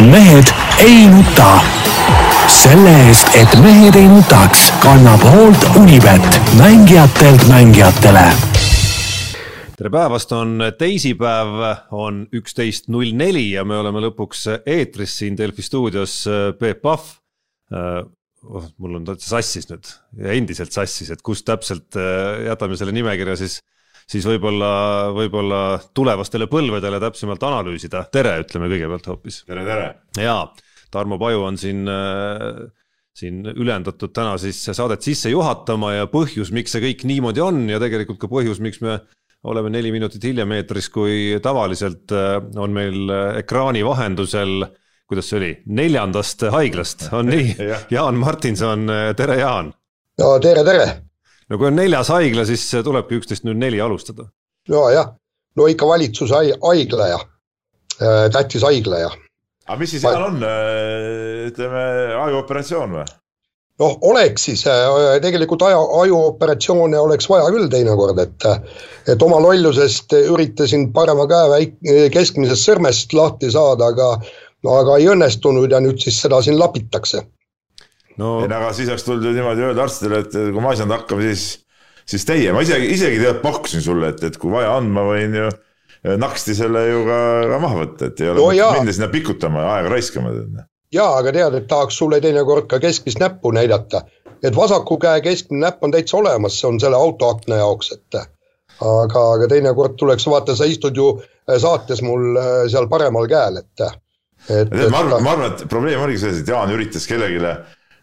mehed ei nuta. selle eest, et mehed ei nutaks, kannab hoolt Unibet, mängijatelt mängijatele tere päevast, on teisipäev, on üksteist null neli ja me oleme lõpuks eetris siin Delfi stuudios. Peep Pahv, oh, mul on täitsa sassis nüüd ja endiselt sassis, et kus täpselt jätame selle nimekirja siis siis võib-olla, võib-olla tulevastele põlvedele täpsemalt analüüsida. tere, ütleme kõigepealt hoopis. tere, tere. jaa, Tarmo Paju on siin äh, siin ülendatud täna siis saadet sisse juhatama ja põhjus, miks see kõik niimoodi on ja tegelikult ka põhjus, miks me oleme neli minutit hiljem eetris, kui tavaliselt äh, on meil ekraani vahendusel, kuidas see oli, neljandast haiglast, on nii Jaan Martinson, tere Jaan! no tere, tere! No kui on neljas haigla, siis tulebki üksteist null neli alustada. ja, jah, no ikka valitsuse haigla ja äh, tähtis haigla ja. aga mis siis seal on, äh, ütleme ajuoperatsioon või? noh, oleks siis, äh, tegelikult aju, ajuoperatsioone oleks vaja küll teinekord, et et oma lollusest üritasin parema käe väik-, keskmisest sõrmest lahti saada, aga aga ei õnnestunud ja nüüd siis seda siin lapitakse no aga siis oleks tulnud ju niimoodi öelda arstidele, et kui ma ei saanud hakkama, siis, siis teie, ma isegi, isegi tead pakkusin sulle, et, et kui vaja on, ma võin ju eh, naksti selle ju ka, ka maha võtta, et ei ole no minna sinna pikutama ja aega raiskama. jaa, aga tead, et tahaks sulle teinekord ka keskmist näppu näidata, et vasaku käe keskmine näpp on täitsa olemas, see on selle autoakna jaoks, et aga, aga teinekord tuleks, vaata, sa istud ju eh, saates mul eh, seal paremal käel, et et, et ma arvan, ma arvan, et probleem oligi selles, et Jaan üritas kellelegi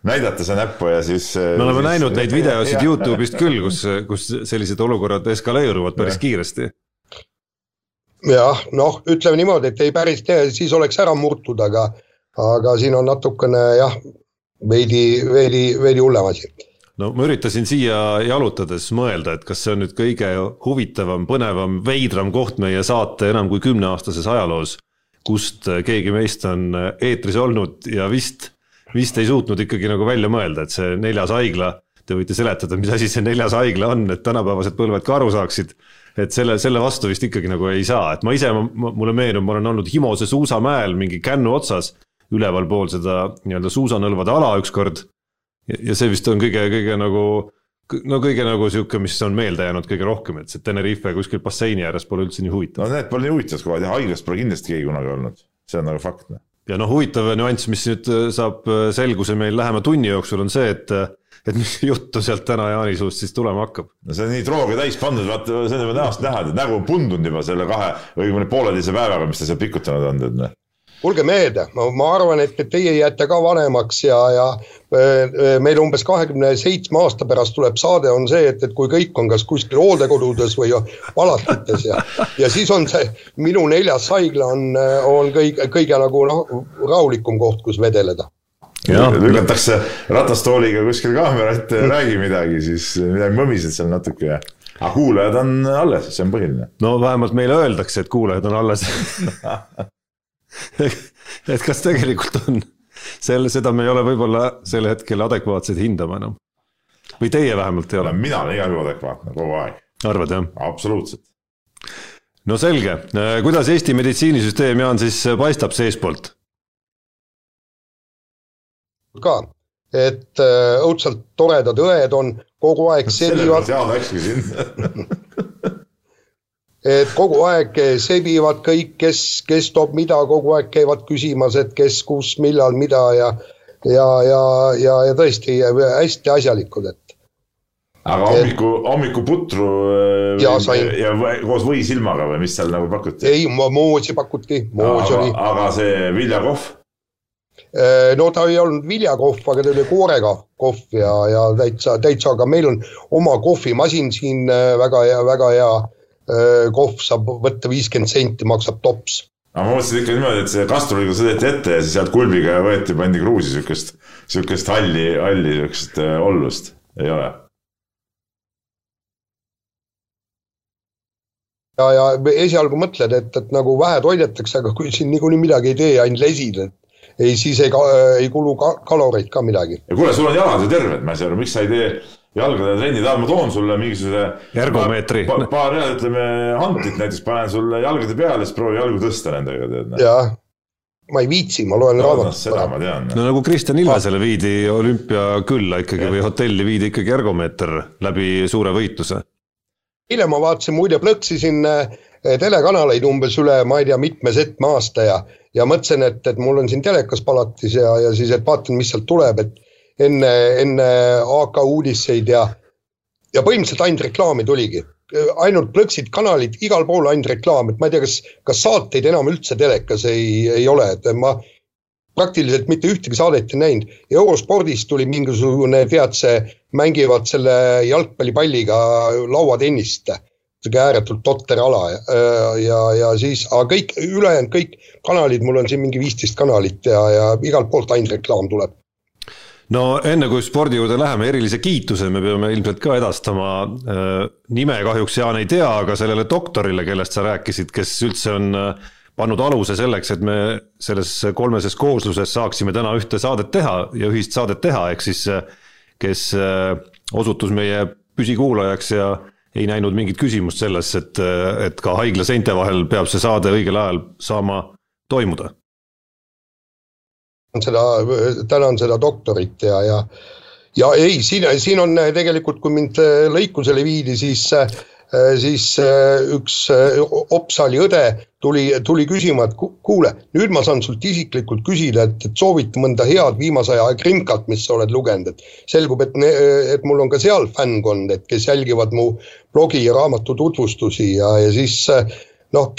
näidata seda näppu ja siis. me oleme siis, näinud neid videosid Youtube'ist küll, kus, kus sellised olukorrad eskaleeruvad päris ja. kiiresti. jah, noh, ütleme niimoodi, et ei päris tee, siis oleks ära murtud, aga, aga siin on natukene jah, veidi, veidi, veidi hullem asi no ma üritasin siia jalutades mõelda, et kas see on nüüd kõige huvitavam, põnevam, veidram koht meie saate enam kui kümneaastases ajaloos, kust keegi meist on eetris olnud ja vist vist ei suutnud ikkagi nagu välja mõelda, et see neljas haigla, te võite seletada, mis asi see neljas haigla on, et tänapäevased põlved ka aru saaksid. et selle, selle vastu vist ikkagi nagu ei saa, et ma ise, mulle meenub, ma olen olnud Himose suusamäel mingi kännu otsas, ülevalpool seda nii-öelda suusanõlvade ala ükskord. ja see vist on kõige, kõige nagu no kõige nagu sihuke, mis on meelde jäänud kõige rohkem, et see Tenerife kuskil basseini ääres pole üldse nii huvitav. no need pole nii huvitavad kohad ja haiglas pole kindlasti keegi kunagi olnud, see on nagu fakt noh ja noh, huvitav nüanss, mis nüüd äh, saab äh, selguse meil lähema tunni jooksul, on see, et äh, et mis juttu sealt täna Jaani suust siis tulema hakkab? no see on nii trooga täis pandud, vaata, on juba näost näha, et nägu on pundunud juba selle kahe või õigemini pooleteise päevaga, mis ta seal pikutanud on, tead noh kuulge mehed, ma, ma arvan, et, et teie jääte ka vanemaks ja, ja äh, meil umbes kahekümne seitsme aasta pärast tuleb saade, on see, et, et kui kõik on kas kuskil hooldekodudes või palatites ja, ja siis on see minu neljas haigla on, on kõige, kõige nagu rahulikum koht, kus vedeleda. Lükatakse ratastooliga kuskil kaamera ette ja räägi midagi, siis midagi mõmised seal natuke ja aga kuulajad on alles, see on põhiline. no vähemalt meile öeldakse, et kuulajad on alles et kas tegelikult on, selle, seda me ei ole võib-olla sel hetkel adekvaatsed hindama enam. või teie vähemalt ei ole? mina olen igal juhul adekvaatne kogu aeg. arvad jah? absoluutselt. no selge, kuidas Eesti meditsiinisüsteem, Jaan, siis paistab seestpoolt? ka, et äh, õudselt toredad õed on kogu aeg sellepärast Jaan läkski sinna et kogu aeg sebivad kõik, kes, kes toob mida, kogu aeg käivad küsimas, et kes, kus, millal, mida ja ja, ja, ja, ja tõesti hästi asjalikud, et. aga hommiku, hommikuputru äh, ja, sain. ja koos võisilmaga või mis seal nagu pakuti? ei, moosi pakuti, moos aga, oli. aga see viljakohv? Äh, no ta ei olnud viljakohv, aga ta oli koorega kohv ja, ja täitsa, täitsa, aga meil on oma kohvimasin siin väga hea, väga hea kohv saab võtta viiskümmend senti, maksab tops. aga ma mõtlesin ikka niimoodi, et see kastruliga sõideti ette ja siis sealt kulbiga võeti, pandi kruusi siukest, siukest halli, halli siukest äh, ollust, ei ole? ja, ja esialgu mõtled, et, et nagu vähe toidetakse, aga kui siin niikuinii midagi ei tee, ainult lesid, et ei, siis ei, ei kulu ka kaloreid ka midagi. ja kuule, sul on jalad ju terved, ma ei saa aru, miks sa ei tee jalgade trenni tahad, ma toon sulle mingisuguse. ergomeetri pa,. paar head, ütleme, hantit näiteks panen sulle jalgade peale, siis proovi jalgu tõsta nendega, tead. jah, ma ei viitsi, ma loen raamatut. seda ma tean. no nagu Kristjan Ilvesele viidi olümpiakülla ikkagi ja. või hotelli viidi ikkagi ergomeeter läbi suure võitluse. eile ma vaatasin, muide plõksisin äh, telekanaleid umbes üle, ma ei tea, mitme-setme aasta ja, ja mõtlesin, et, et mul on siin telekas palatis ja, ja siis, et vaatan, mis sealt tuleb, et enne, enne AK uudiseid ja, ja põhimõtteliselt ainult reklaami tuligi ainult plõksid kanalid, igal pool ainult reklaam, et ma ei tea, kas, kas saateid enam üldse telekas ei, ei ole, et ma praktiliselt mitte ühtegi saadet ei näinud. eurospordis tuli mingisugune, tead see, mängivad selle jalgpallipalliga lauatennist. sihuke ääretult totter ala ja, ja, ja siis, aga kõik ülejäänud kõik kanalid, mul on siin mingi viisteist kanalit ja, ja igalt poolt ainult reklaam tuleb no enne kui spordi juurde läheme, erilise kiituse me peame ilmselt ka edastama. Äh, nime kahjuks Jaan ei tea, aga sellele doktorile, kellest sa rääkisid, kes üldse on äh, pannud aluse selleks, et me selles kolmeses koosluses saaksime täna ühte saadet teha ja ühist saadet teha, ehk siis äh, kes osutus meie püsikuulajaks ja ei näinud mingit küsimust selles, et, et ka haigla seinte vahel peab see saade õigel ajal saama toimuda seda, tänan seda doktorit ja, ja ja ei, siin, siin on tegelikult, kui mind lõikusele viidi, siis siis üks Opsali õde tuli, tuli küsima, et kuule, nüüd ma saan sult isiklikult küsida, et, et soovita mõnda head viimase aja krimkat, mis sa oled lugenud, et selgub, et, et mul on ka seal fännkond, et kes jälgivad mu blogi ja raamatu tutvustusi ja, ja siis noh,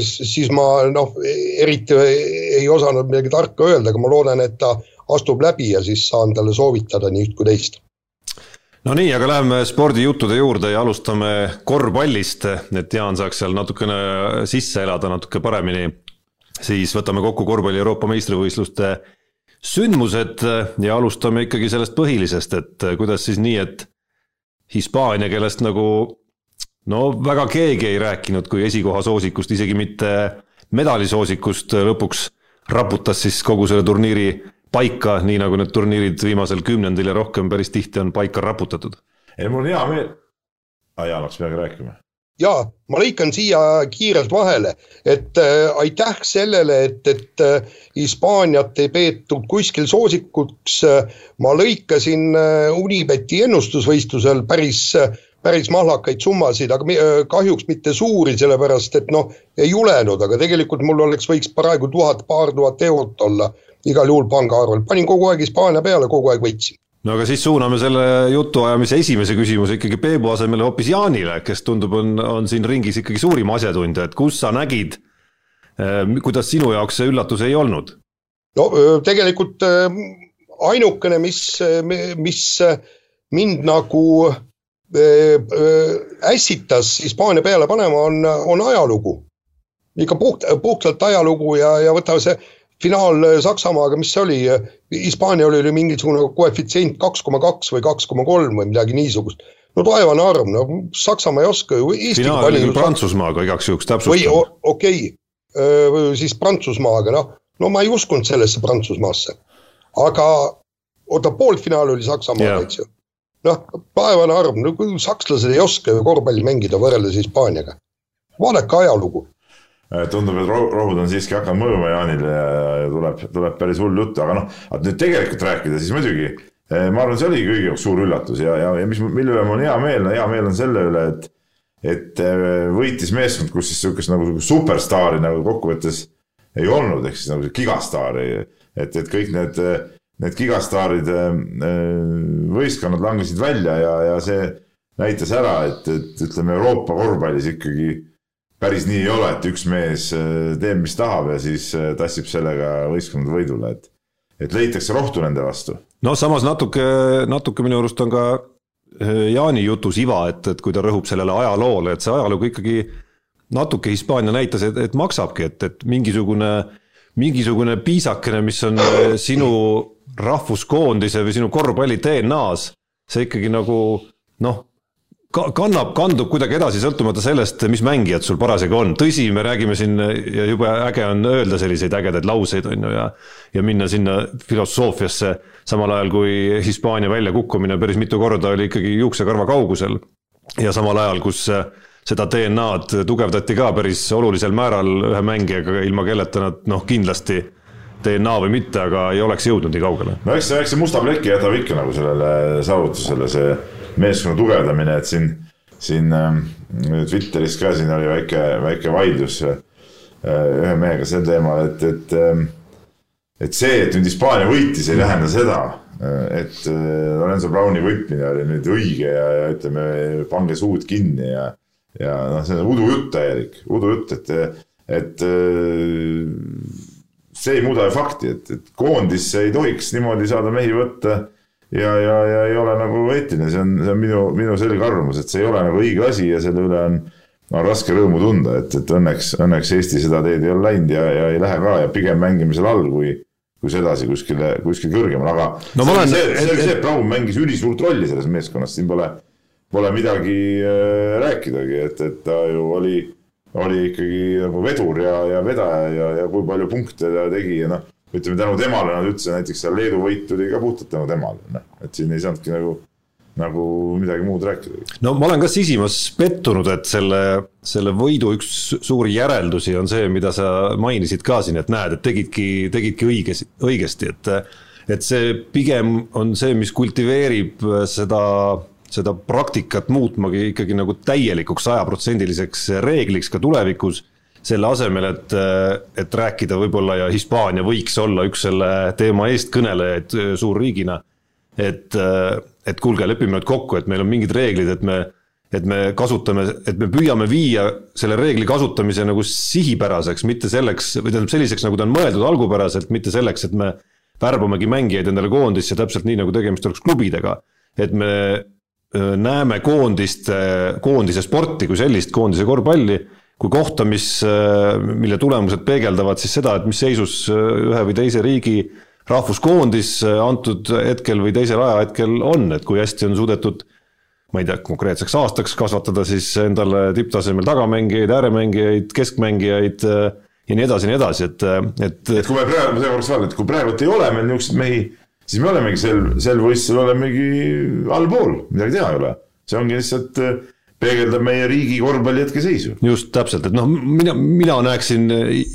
siis ma noh, eriti ei osanud midagi tarka öelda, aga ma loodan, et ta astub läbi ja siis saan talle soovitada nii üht kui teist. no nii, aga läheme spordijuttude juurde ja alustame korvpallist, et Jaan saaks seal natukene sisse elada natuke paremini. siis võtame kokku korvpalli Euroopa meistrivõistluste sündmused ja alustame ikkagi sellest põhilisest, et kuidas siis nii, et Hispaania, kellest nagu no väga keegi ei rääkinud kui esikoha soosikust, isegi mitte medalisoosikust, lõpuks raputas siis kogu selle turniiri paika, nii nagu need turniirid viimasel kümnendil ja rohkem päris tihti on paika raputatud. ei, mul on hea meel. aa, Jaan hakkas midagi rääkima. ja ma lõikan siia kiirelt vahele, et äh, aitäh sellele, et, et äh, Hispaaniat ei peetud kuskil soosikuks äh,. ma lõikasin äh, Unibeti ennustusvõistlusel päris äh, päris mahlakaid summasid, aga kahjuks mitte suuri, sellepärast et noh, ei julenud, aga tegelikult mul oleks, võiks praegu tuhat, paar tuhat eurot olla igal juhul pangaarvel, panin kogu aeg Hispaania peale, kogu aeg võitsin. No aga siis suuname selle jutuajamise esimese küsimuse ikkagi Peebu asemele hoopis Jaanile, kes tundub, on, on siin ringis ikkagi suurim asjatundja, et kus sa nägid, kuidas sinu jaoks see üllatus ei olnud? no tegelikult ainukene, mis, mis mind nagu ässitas Hispaania peale panema, on, on ajalugu. ikka puht, puhtalt ajalugu ja, ja võta see finaal Saksamaaga, mis see oli, Hispaanial oli mingisugune koefitsient kaks koma kaks või kaks koma kolm või midagi niisugust. no taevane arv, no Saksamaa ei oska ju. finaal oli küll Prantsusmaaga igaks juhuks täpsustan. või okei okay., siis Prantsusmaaga, noh, no ma ei uskunud sellesse Prantsusmaasse. aga oota, poolfinaal oli Saksamaaga, eks ju noh, päevane arv, no kui sakslased ei oska ju korvpalli mängida võrreldes Hispaaniaga. vaadake ajalugu. Äh, tundub, et rohud on siiski hakanud mõjuma Jaanile ja tuleb, tuleb päris hull jutt, aga noh, nüüd tegelikult rääkida, siis muidugi äh, ma arvan, see oli kõigi jaoks suur üllatus ja, ja, ja mis, mille üle mul on hea meel, no hea meel on selle üle, et et äh, võitis meeskond, kus siis niisugust nagu superstaari nagu kokkuvõttes ei olnud, ehk siis nagu gigastaari, et, et kõik need need gigastaaride äh, võistkonnad langesid välja ja, ja see näitas ära, et, et ütleme, Euroopa korvpallis ikkagi päris nii ei ole, et üks mees äh, teeb, mis tahab ja siis äh, tassib sellega võistkonnad võidule, et, et leitakse rohtu nende vastu. no samas natuke, natuke minu arust on ka Jaani jutus iva, et, et kui ta rõhub sellele ajaloole, et see ajalugu ikkagi natuke Hispaania näitas, et, et maksabki, et, et mingisugune, mingisugune piisakene, mis on sinu rahvuskoondise või sinu korvpalli DNA-s, see ikkagi nagu noh, kannab, kandub kuidagi edasi, sõltumata sellest, mis mängijad sul parasjagu on, tõsi, me räägime siin ja jube äge on öelda selliseid ägedaid lauseid, on ju, ja ja minna sinna filosoofiasse, samal ajal kui Hispaania väljakukkumine päris mitu korda oli ikkagi juuksekarva kaugusel. ja samal ajal, kus seda DNA-d tugevdati ka päris olulisel määral ühe mängijaga, ilma kelleta nad noh, kindlasti DNA või mitte, aga ei oleks jõudnud nii kaugele. no eks see, eks see musta pleki jätab ikka nagu sellele saavutusele, see meeskonna tugevdamine, et siin, siin ähm, Twitteris ka siin oli väike, väike vaidlus äh, ühe mehega sel teemal, et, et ähm, et see, et nüüd Hispaania võitis, ei tähenda seda, et äh, Lorenzo Browni võitmine oli nüüd õige ja, ja ütleme, pange suud kinni ja, ja noh, see on udujutt täielik, udujutt, et, et äh, see ei muuda ju fakti, et, et koondisse ei tohiks niimoodi saada mehi võtta ja, ja, ja ei ole nagu eetiline, see on, see on minu, minu selge arvamus, et see ei ole nagu õige asi ja selle üle on, on raske rõõmu tunda, et, et õnneks, õnneks Eesti seda teed ei ole läinud ja, ja ei lähe ka ja pigem mängime seal all, kui kui sedasi kuskile, kuskil kõrgemal, aga no, see, olen, see, see oli see, et Braun mängis ülisuurt rolli selles meeskonnas, siin pole, pole midagi äh, rääkidagi, et, et ta ju oli, oli ikkagi nagu vedur ja, ja vedaja ja, ja kui palju punkte ta tegi ja noh, ütleme tänu temale nad üldse näiteks seal Leedu võit tuli ka puhtalt tänu temale, noh, et siin ei saanudki nagu nagu midagi muud rääkida. no ma olen ka sisimas pettunud, et selle, selle võidu üks suuri järeldusi on see, mida sa mainisid ka siin, et näed, et tegidki, tegidki õiges, õigesti, et et see pigem on see, mis kultiveerib seda, seda praktikat muutmagi ikkagi nagu täielikuks sajaprotsendiliseks reegliks ka tulevikus selle asemel, et, et rääkida võib-olla ja Hispaania võiks olla üks selle teema eestkõnelejaid suurriigina et, äh, et kuulge, lepime nüüd kokku, et meil on mingid reeglid, et me, et me kasutame, et me püüame viia selle reegli kasutamise nagu sihipäraseks, mitte selleks, või tähendab selliseks, nagu ta on mõeldud algupäraselt, mitte selleks, et me värbamegi mängijaid endale koondisse täpselt nii, nagu tegemist oleks klubidega. et me äh, näeme koondist, koondise sporti kui sellist, koondise korvpalli kui kohta, mis, mille tulemused peegeldavad siis seda, et mis seisus ühe või teise riigi rahvuskoondis antud hetkel või teisel ajahetkel on, et kui hästi on suudetud ma ei tea, konkreetseks aastaks kasvatada siis endale tipptasemel tagamängijaid, ääremängijaid, keskmängijaid ja nii edasi ja nii edasi, et, et. et kui me praegu, ma seekord vaatan, et kui praegult ei ole meil niisuguseid mehi, siis me olemegi sel, sel võistlusel olemegi allpool, midagi teha ei ole. see ongi lihtsalt peegeldab meie riigi korvpalli hetkeseisu. just, täpselt, et noh, mina, mina näeksin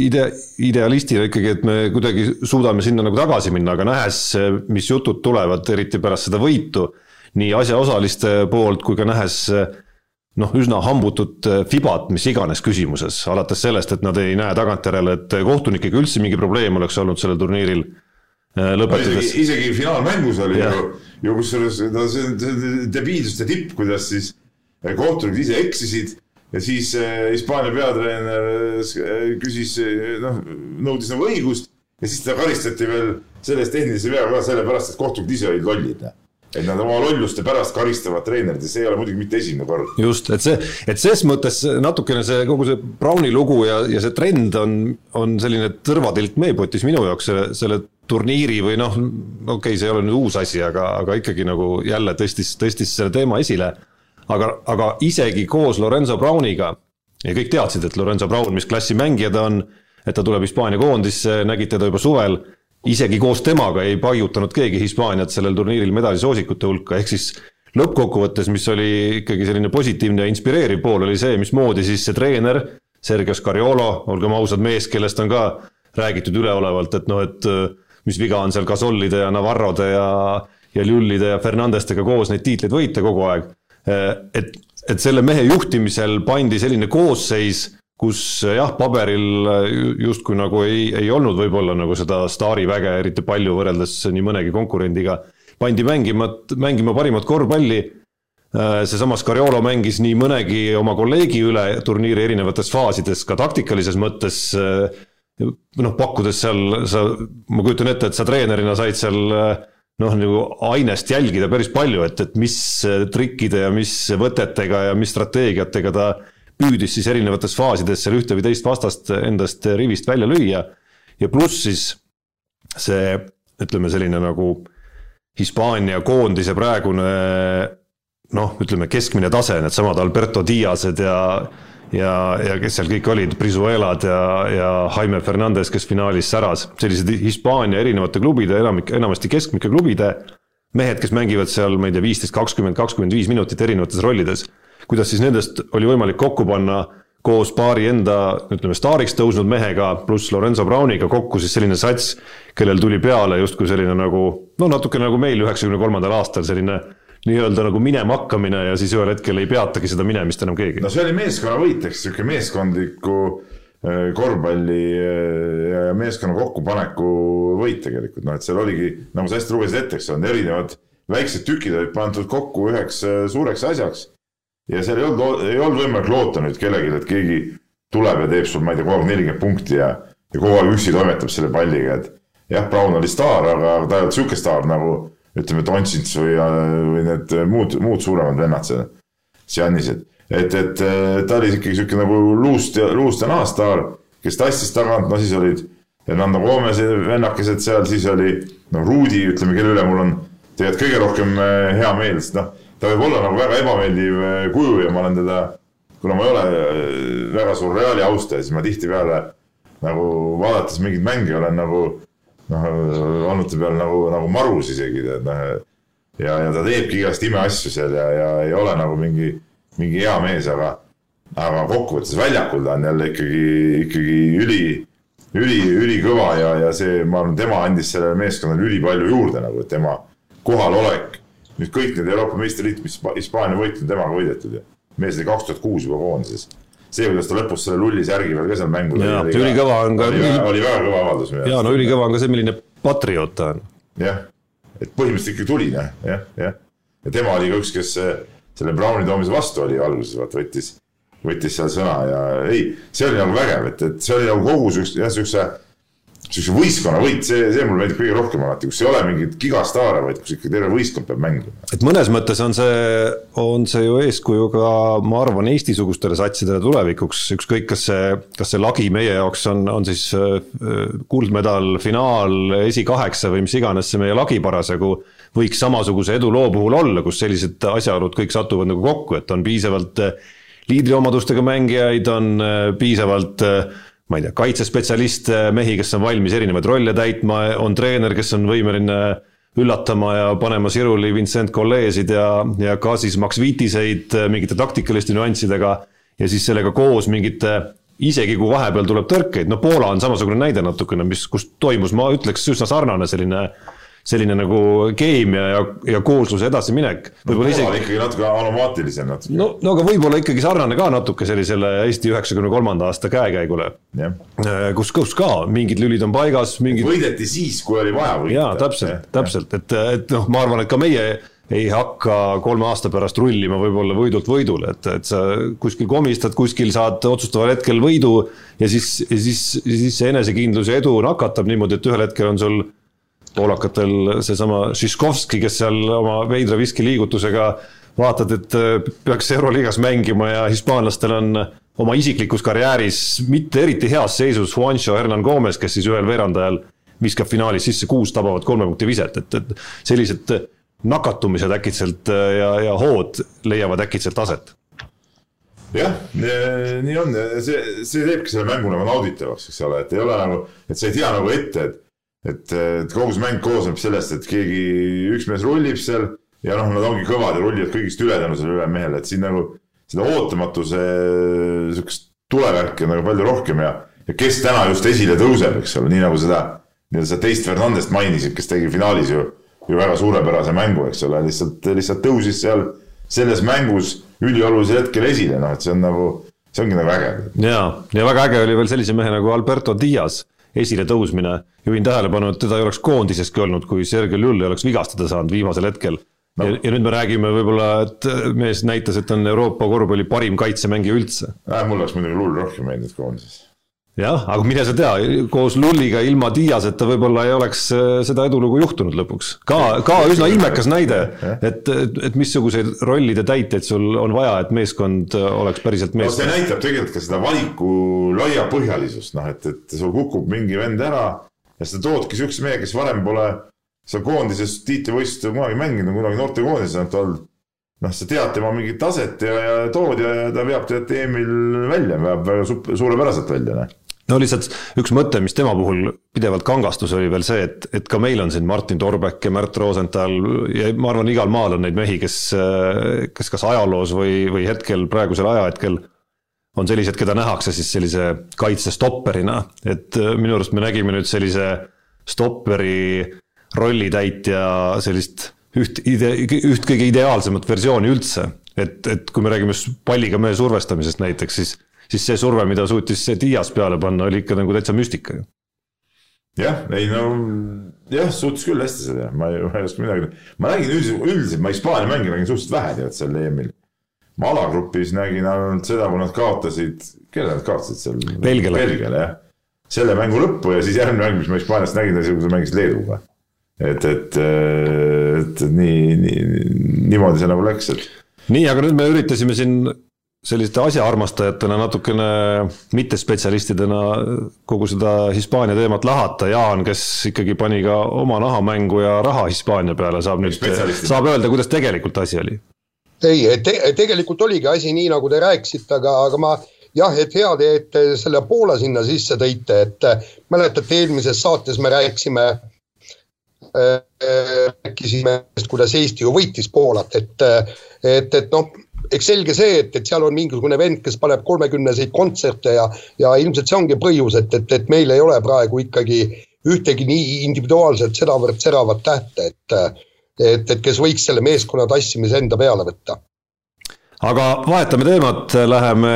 ide-, idealistina ikkagi, et me kuidagi suudame sinna nagu tagasi minna, aga nähes, mis jutud tulevad, eriti pärast seda võitu, nii asjaosaliste poolt kui ka nähes noh, üsna hambutut fibat mis iganes küsimuses, alates sellest, et nad ei näe tagantjärele, et kohtunikega üldse mingi probleem oleks olnud sellel turniiril lõpetades no,. isegi, finaalmängus oli ja. ju, ju kusjuures no see on debiilsuste tipp, kuidas siis kohtunikud ise eksisid ja siis äh, Hispaania peatreener äh, küsis, äh, noh, nõudis nagu õigust ja siis teda karistati veel selle eest tehnilise veaga ka sellepärast, et kohtunikud ise olid lollid et nad oma lolluste pärast karistavad treenerit ja see ei ole muidugi mitte esimene kord. just, et see, et ses mõttes natukene see kogu see Browni lugu ja, ja see trend on, on selline tõrvatilk meepotis minu jaoks selle, selle turniiri või noh, okei okay,, see ei ole nüüd uus asi, aga, aga ikkagi nagu jälle tõstis, tõstis selle teema esile. Aga, aga isegi koos Lorenzo Browniga ja kõik teadsid, et Lorenzo Brown, mis klassi mängija ta on, et ta tuleb Hispaania koondisse, nägid teda juba suvel, isegi koos temaga ei paigutanud keegi Hispaaniat sellel turniiril medaalisoosikute hulka, ehk siis lõppkokkuvõttes, mis oli ikkagi selline positiivne ja inspireeriv pool, oli see, mismoodi siis see treener, Sergio Scariolo, olgem ausad, mees, kellest on ka räägitud üleolevalt, et noh, et mis viga on seal Gasolide ja Navarrode ja ja Ljullide ja Fernandestega koos neid tiitleid võita kogu aeg. Et, et selle mehe juhtimisel pandi selline koosseis, kus jah, paberil justkui nagu ei, ei olnud võib-olla nagu seda staariväge eriti palju võrreldes nii mõnegi konkurendiga, pandi mängima, mängima parimat korvpalli. Seesama Scariolo mängis nii mõnegi oma kolleegi üle turniiri erinevates faasides, ka taktikalises mõttes noh, pakkudes seal, sa, ma kujutan ette, et sa treenerina said seal noh, nagu ainest jälgida päris palju, et, et mis trikkide ja mis võtetega ja mis strateegiatega ta püüdis siis erinevates faasides seal ühte või teist vastast endast rivist välja lüüa. ja pluss siis see, ütleme selline nagu Hispaania koondise praegune noh, ütleme keskmine tase, needsamad Alberto Diased ja ja, ja kes seal kõik olid, Brizuelad ja, ja Jaime Fernandez, kes finaalis säras, sellised Hispaania erinevate klubide, enamik, enamasti keskmike klubide mehed, kes mängivad seal, ma ei tea, viisteist, kakskümmend, kakskümmend viis minutit erinevates rollides. kuidas siis nendest oli võimalik kokku panna koos paari enda, ütleme, staariks tõusnud mehega, pluss Lorenzo Browniga kokku siis selline sats, kellel tuli peale justkui selline nagu no natuke nagu meil üheksakümne kolmandal aastal selline nii-öelda nagu minema hakkamine ja siis ühel hetkel ei peatagi seda minemist enam keegi. no see oli meeskonnavõit, eks sihuke meeskondliku äh, korvpalli äh, ja meeskonna kokkupaneku võit tegelikult, noh et seal oligi, nagu sa hästi lugesid ette, eks on erinevad väiksed tükid olid pandud kokku üheks äh, suureks asjaks ja seal ei olnud, ei olnud võimalik loota nüüd kellelegi, et keegi tuleb ja teeb sul, ma ei tea, kogu aeg nelikümmend punkti ja, ja kogu aeg üksi toimetab selle palliga, et jah, Brown oli staar, aga ta ei olnud sihuke staar nagu ütleme, Donsits või, või need muud, muud suuremad vennad seal, Giannised. et, et ta oli ikkagi sihuke nagu luust ja, luust ja naastaar, kes tassis tagant, no siis olid Fernando Gomez'i vennakesed seal, siis oli no Rudi, ütleme, kelle üle mul on tegelikult kõige rohkem eh, hea meel, sest noh ta võib olla nagu väga ebameeldiv eh, kuju ja ma olen teda, kuna ma ei ole väga suur Reali austaja, siis ma tihtipeale nagu vaadates mingeid mänge olen nagu noh, ta peal nagu, nagu marus isegi tead noh. ja, ja ta teebki igast imeasju seal ja, ja ei ole nagu mingi, mingi hea mees, aga, aga kokkuvõttes väljakul ta on jälle ikkagi, ikkagi üli, üli, ülikõva ja, ja see, ma arvan, tema andis sellele meeskonnale ülipalju juurde nagu, et tema kohalolek nüüd kõik need Euroopa meistritiitlid, mis Hispaania võitnud, temaga võidetud ju. mees oli kaks tuhat kuus juba koondises. See, kuidas ta lõpus selle lulli särgi veel ka seal mängu lõi. ülikõva on ka. oli, oli väga kõva avaldus. ja no ülikõva on ka see, milline patrioot ta on. jah, et põhimõtteliselt ikka tuli jah, jah, jah. ja tema oli ka üks, kes eh, selle Browni toomise vastu oli alguses, vaata võttis, võttis seal sõna ja ei, see oli nagu vägev, et, et see oli nagu kogu siukse, jah, siukse niisuguse võistkonnavõit, see, see mulle meeldib kõige rohkem alati, kus ei ole mingit gigastaare, vaid kus ikka terve võistkond peab mängima. et mõnes mõttes on see, on see ju eeskuju ka, ma arvan, Eesti-sugustele satsidele tulevikuks, ükskõik, kas see, kas see lagi meie jaoks on, on siis äh, kuldmedal, finaal, esikaheksa või mis iganes see meie lagi parasjagu võiks samasuguse eduloo puhul olla, kus sellised asjaolud kõik satuvad nagu kokku, et on piisavalt äh, liidriomadustega mängijaid, on äh, piisavalt ma ei tea, kaitsespetsialiste, mehi, kes on valmis erinevaid rolle täitma, on treener, kes on võimeline üllatama ja panema siruli Vincent Collesid ja, ja ka siis Max Vitiseid mingite taktikaliste nüanssidega ja siis sellega koos mingite isegi kui vahepeal tuleb tõrkeid, no Poola on samasugune näide natukene, mis, kus toimus, ma ütleks, üsna sarnane selline äh, selline nagu keemia ja, ja koosluse edasiminek. võib-olla no, isegi. ikkagi natuke anomaatilisem natuke. no, no aga võib-olla ikkagi sarnane ka natuke sellisele Eesti üheksakümne kolmanda aasta käekäigule. Äh, kus, kus ka mingid lülid on paigas, mingid. võideti siis, kui oli vaja võita. jaa, täpselt, täpselt, et, et noh, ma arvan, et ka meie ei hakka kolme aasta pärast rullima võib-olla võidult võidule, et, et sa kuskil komistad, kuskil saad otsustaval hetkel võidu ja siis, siis, siis see enesekindlus ja edu nakatab niimoodi, et ühel hetkel on sul poolakatel seesama Šiškovski, kes seal oma veidra viskiliigutusega vaatad, et äh, peaks Euroliigas mängima ja hispaanlastel on oma isiklikus karjääris mitte eriti heas seisus Juancho Hernan Gomez, kes siis ühel veerandajal viskab finaalis sisse kuus tabavat kolme punkti viset, et, et sellised nakatumised äkitselt äh, ja, ja hood leiavad äkitselt aset. Jah, nii on, see, see teebki selle mängu nagu nauditavaks, eks ole, et ei ole nagu, et sa ei tea nagu ette, et et, et kogu see mäng koosneb sellest, et keegi, üks mees rullib seal ja noh, nad ongi kõvad ja rullivad kõigist üle tänu sellele ühele mehele, et siin nagu seda ootamatuse sihukest tulevärki on nagu palju rohkem ja, ja kes täna just esile tõuseb, eks ole, nii nagu seda, nii-öelda seda teist Fernandest mainisid, kes tegi finaalis ju, ju väga suurepärase mängu, eks ole, lihtsalt, lihtsalt tõusis seal selles mängus üliolulisel hetkel esile, noh, et see on nagu, see ongi nagu äge. ja, ja väga äge oli veel sellise mehe nagu Alberto Dias esiletõusmine. juhin tähelepanu, et teda ei oleks koondiseski olnud, kui Sergei Llull ei oleks vigastada saanud viimasel hetkel no.. ja, ja nüüd me räägime võib-olla, et mees näitas, et on Euroopa korvpalli parim kaitsemängija üldse äh,. mul oleks muidugi Lull rohkem meeldinud koondises jah, aga mine sa tea, koos Lulliga ilma Diaseta võib-olla ei oleks äh, seda edulugu juhtunud lõpuks. ka, ka üsna ilmekas näide, et, et, missuguseid rollide täiteid sul on vaja, et meeskond äh, oleks päriselt meeskond no,. see näitab tegelikult ka seda valiku laiapõhjalisust, noh et, et sul kukub mingi vend ära ja sa toodki siukse mehe, kes varem pole seal koondises tiitlivõistlustel kunagi mänginud, kunagi noortekoondises ainult olnud noh, sa tead tema mingit taset ja, ja tood ja, ja ta veab tead EM-il välja, veab väga suurepäraselt välja, noh no lihtsalt üks mõte, mis tema puhul pidevalt kangastus, oli veel see, et, et ka meil on siin Martin Torbek ja Märt Rosenthal ja ma arvan, igal maal on neid mehi, kes, kes kas ajaloos või, või hetkel, praegusel ajahetkel on sellised, keda nähakse siis sellise kaitsestopperina, et minu arust me nägime nüüd sellise stopperi rollitäitja sellist üht ide-, üht kõige ideaalsemat versiooni üldse. et, et kui me räägime palliga mehe survestamisest näiteks, siis, siis see surve, mida suutis Dias peale panna, oli ikka nagu täitsa müstika ju. jah, ei no jah, suutis küll hästi seda, ma ei, ma ei oska midagi, ma nägin üldiselt, üldiselt ma Hispaania mänge nägin suhteliselt vähe tead sel EM-il. ma alagrupis nägin ainult seda, kui nad kaotasid, kellele nad kaotasid seal? Belgiale. Belgiale jah, selle mängu lõppu ja siis järgmine mäng, mis ma Hispaaniast nägin, oli see, kui sa mängisid Leeduga et, et, et nii, nii, niimoodi see nagu läks, et. nii, aga nüüd me üritasime siin selliste asjaarmastajatena natukene mittespetsialistidena kogu seda Hispaania teemat lahata, Jaan, kes ikkagi pani ka oma naha mängu ja raha Hispaania peale, saab nüüd, saab öelda, kuidas tegelikult asi oli? ei te, tegelikult oligi asi nii, nagu te rääkisite, aga, aga ma jah, et hea te, et te selle Poola sinna sisse tõite, et mäletate, eelmises saates me rääkisime äh, rääkisime, kuidas Eesti ju võitis Poolat, et, et, et noh, eks selge see, et, et seal on mingisugune vend, kes paneb kolmekümneseid kontserte ja, ja ilmselt see ongi põhjus, et, et, et meil ei ole praegu ikkagi ühtegi nii individuaalselt sedavõrd seravat tähte, et, et, et kes võiks selle meeskonna tassimise enda peale võtta. aga vahetame teemat, läheme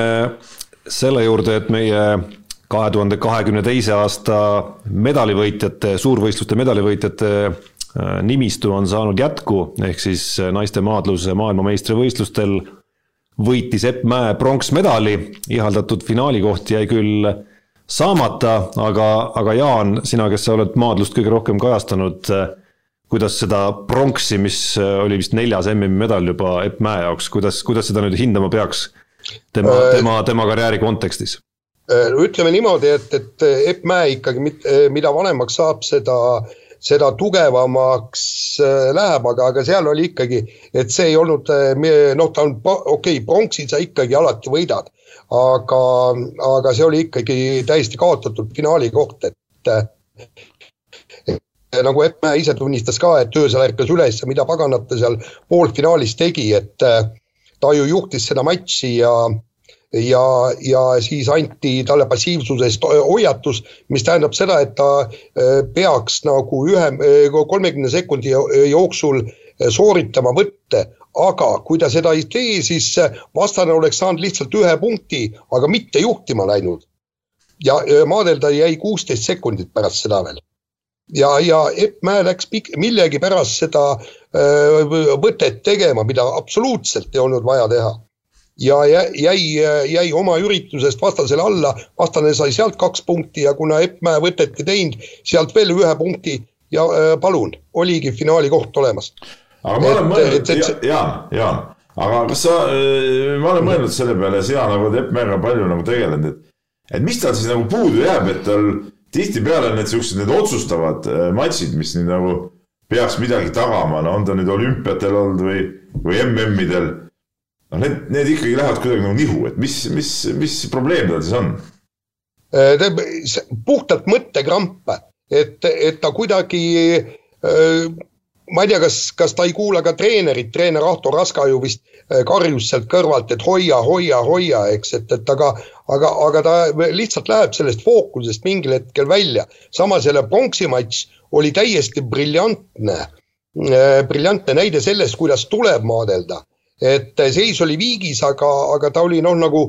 selle juurde, et meie kahe tuhande kahekümne teise aasta medalivõitjate, suurvõistluste medalivõitjate äh, nimistu on saanud jätku, ehk siis naiste maadluse maailmameistrivõistlustel võitis Epp Mäe pronksmedali, ihaldatud finaalikoht jäi küll saamata, aga, aga Jaan, sina, kes sa oled maadlust kõige rohkem kajastanud, äh, kuidas seda pronksi, mis oli vist neljas MM-i medal juba Epp Mäe jaoks, kuidas, kuidas seda nüüd hindama peaks tema, tema, tema karjääri kontekstis? Äh, ütleme niimoodi, et, et Epp Mäe ikkagi, äh, mida vanemaks saab, seda, seda tugevamaks äh, läheb, aga, aga seal oli ikkagi, et see ei olnud noh, ta on okei okay,, pronksi sa ikkagi alati võidad, aga, aga see oli ikkagi täiesti kaotatud finaali koht, et nagu Epp Mäe ise tunnistas ka, et öösel ärkas üles ja mida paganat ta seal poolfinaalis tegi, et ta ju juhtis seda matši ja ja, ja siis anti talle passiivsusest hoiatus, mis tähendab seda, et ta äh, peaks nagu ühe, äh, kolmekümne sekundi jooksul äh, sooritama võtte, aga kui ta seda ei tee, siis vastane oleks saanud lihtsalt ühe punkti, aga mitte juhtima läinud. ja maadelda jäi kuusteist sekundit pärast seda veel. ja, ja Epp Mäe läks pik-, millegipärast seda öö, võtet tegema, mida absoluutselt ei olnud vaja teha ja jäi, jäi oma üritusest vastasele alla, vastane sai sealt kaks punkti ja kuna Epp Mäe võtet ei teinud, sealt veel ühe punkti ja äh, palun, oligi finaali koht olemas. aga ma olen mõelnud, Jaan, Jaan, aga kas sa, äh, ma olen mõelnud selle peale, sina nagu oled Epp Mäega palju nagu tegelenud, et et mis tal siis nagu puudu jääb, et tal tihtipeale need siuksed, need otsustavad äh, matšid, mis nüüd nagu peaks midagi tagama, no on ta nüüd olümpiatel olnud või, või MM-idel noh, need, need ikkagi lähevad kuidagi nagu nihu, et mis, mis, mis probleem tal siis on? Äh, puhtalt mõttekramp, et, et ta kuidagi äh, ma ei tea, kas, kas ta ei kuula ka treenerit, treener Ahto Raska ju vist äh, karjus sealt kõrvalt, et hoia, hoia, hoia, eks, et, et aga, aga, aga ta lihtsalt läheb sellest fookusest mingil hetkel välja. samas jälle pronksi matš oli täiesti briljantne, briljantne näide sellest, kuidas tuleb maadelda et seis oli viigis, aga, aga ta oli noh, nagu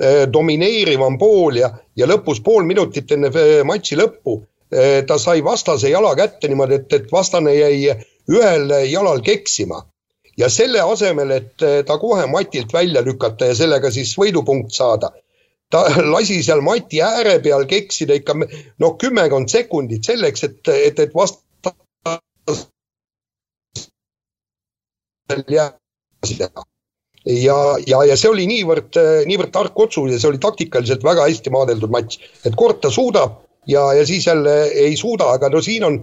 eh, domineerivam pool ja, ja lõpus pool minutit enne eh, matši lõppu eh, ta sai vastase jala kätte niimoodi, et, et vastane jäi ühel jalal keksima. ja selle asemel, et ta kohe matilt välja lükata ja sellega siis võidupunkt saada, ta lasi seal mati ääre peal keksida ikka noh, kümmekond sekundit selleks, et, et, et vasta teha. ja, ja, ja see oli niivõrd, niivõrd tark otsus ja see oli taktikaliselt väga hästi maadeldud matš, et kord ta suudab ja, ja siis jälle ei suuda, aga no siin on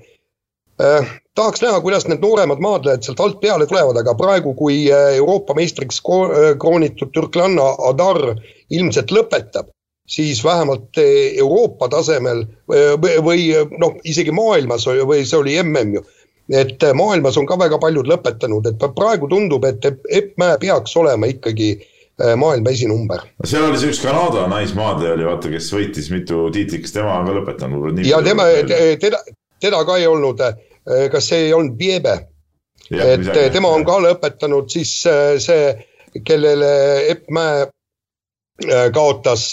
äh,, tahaks näha, kuidas need nooremad maadlejad sealt alt peale tulevad, aga praegu, kui äh, Euroopa meistriks äh, kroonitud türklanna Adar ilmselt lõpetab, siis vähemalt äh, Euroopa tasemel või, või noh, isegi maailmas või see oli mm ju, et maailmas on ka väga paljud lõpetanud, et praegu tundub, et Epp Mäe peaks olema ikkagi maailma esinumber. seal oli see üks Kanada naismaadleja oli vaata, kes võitis mitu tiitlit, kas tema on ka lõpetanud? ja tema, teda, teda ka ei olnud, kas see ei olnud Biebe? et tema on ka lõpetanud siis see, kellele Epp Mäe kaotas,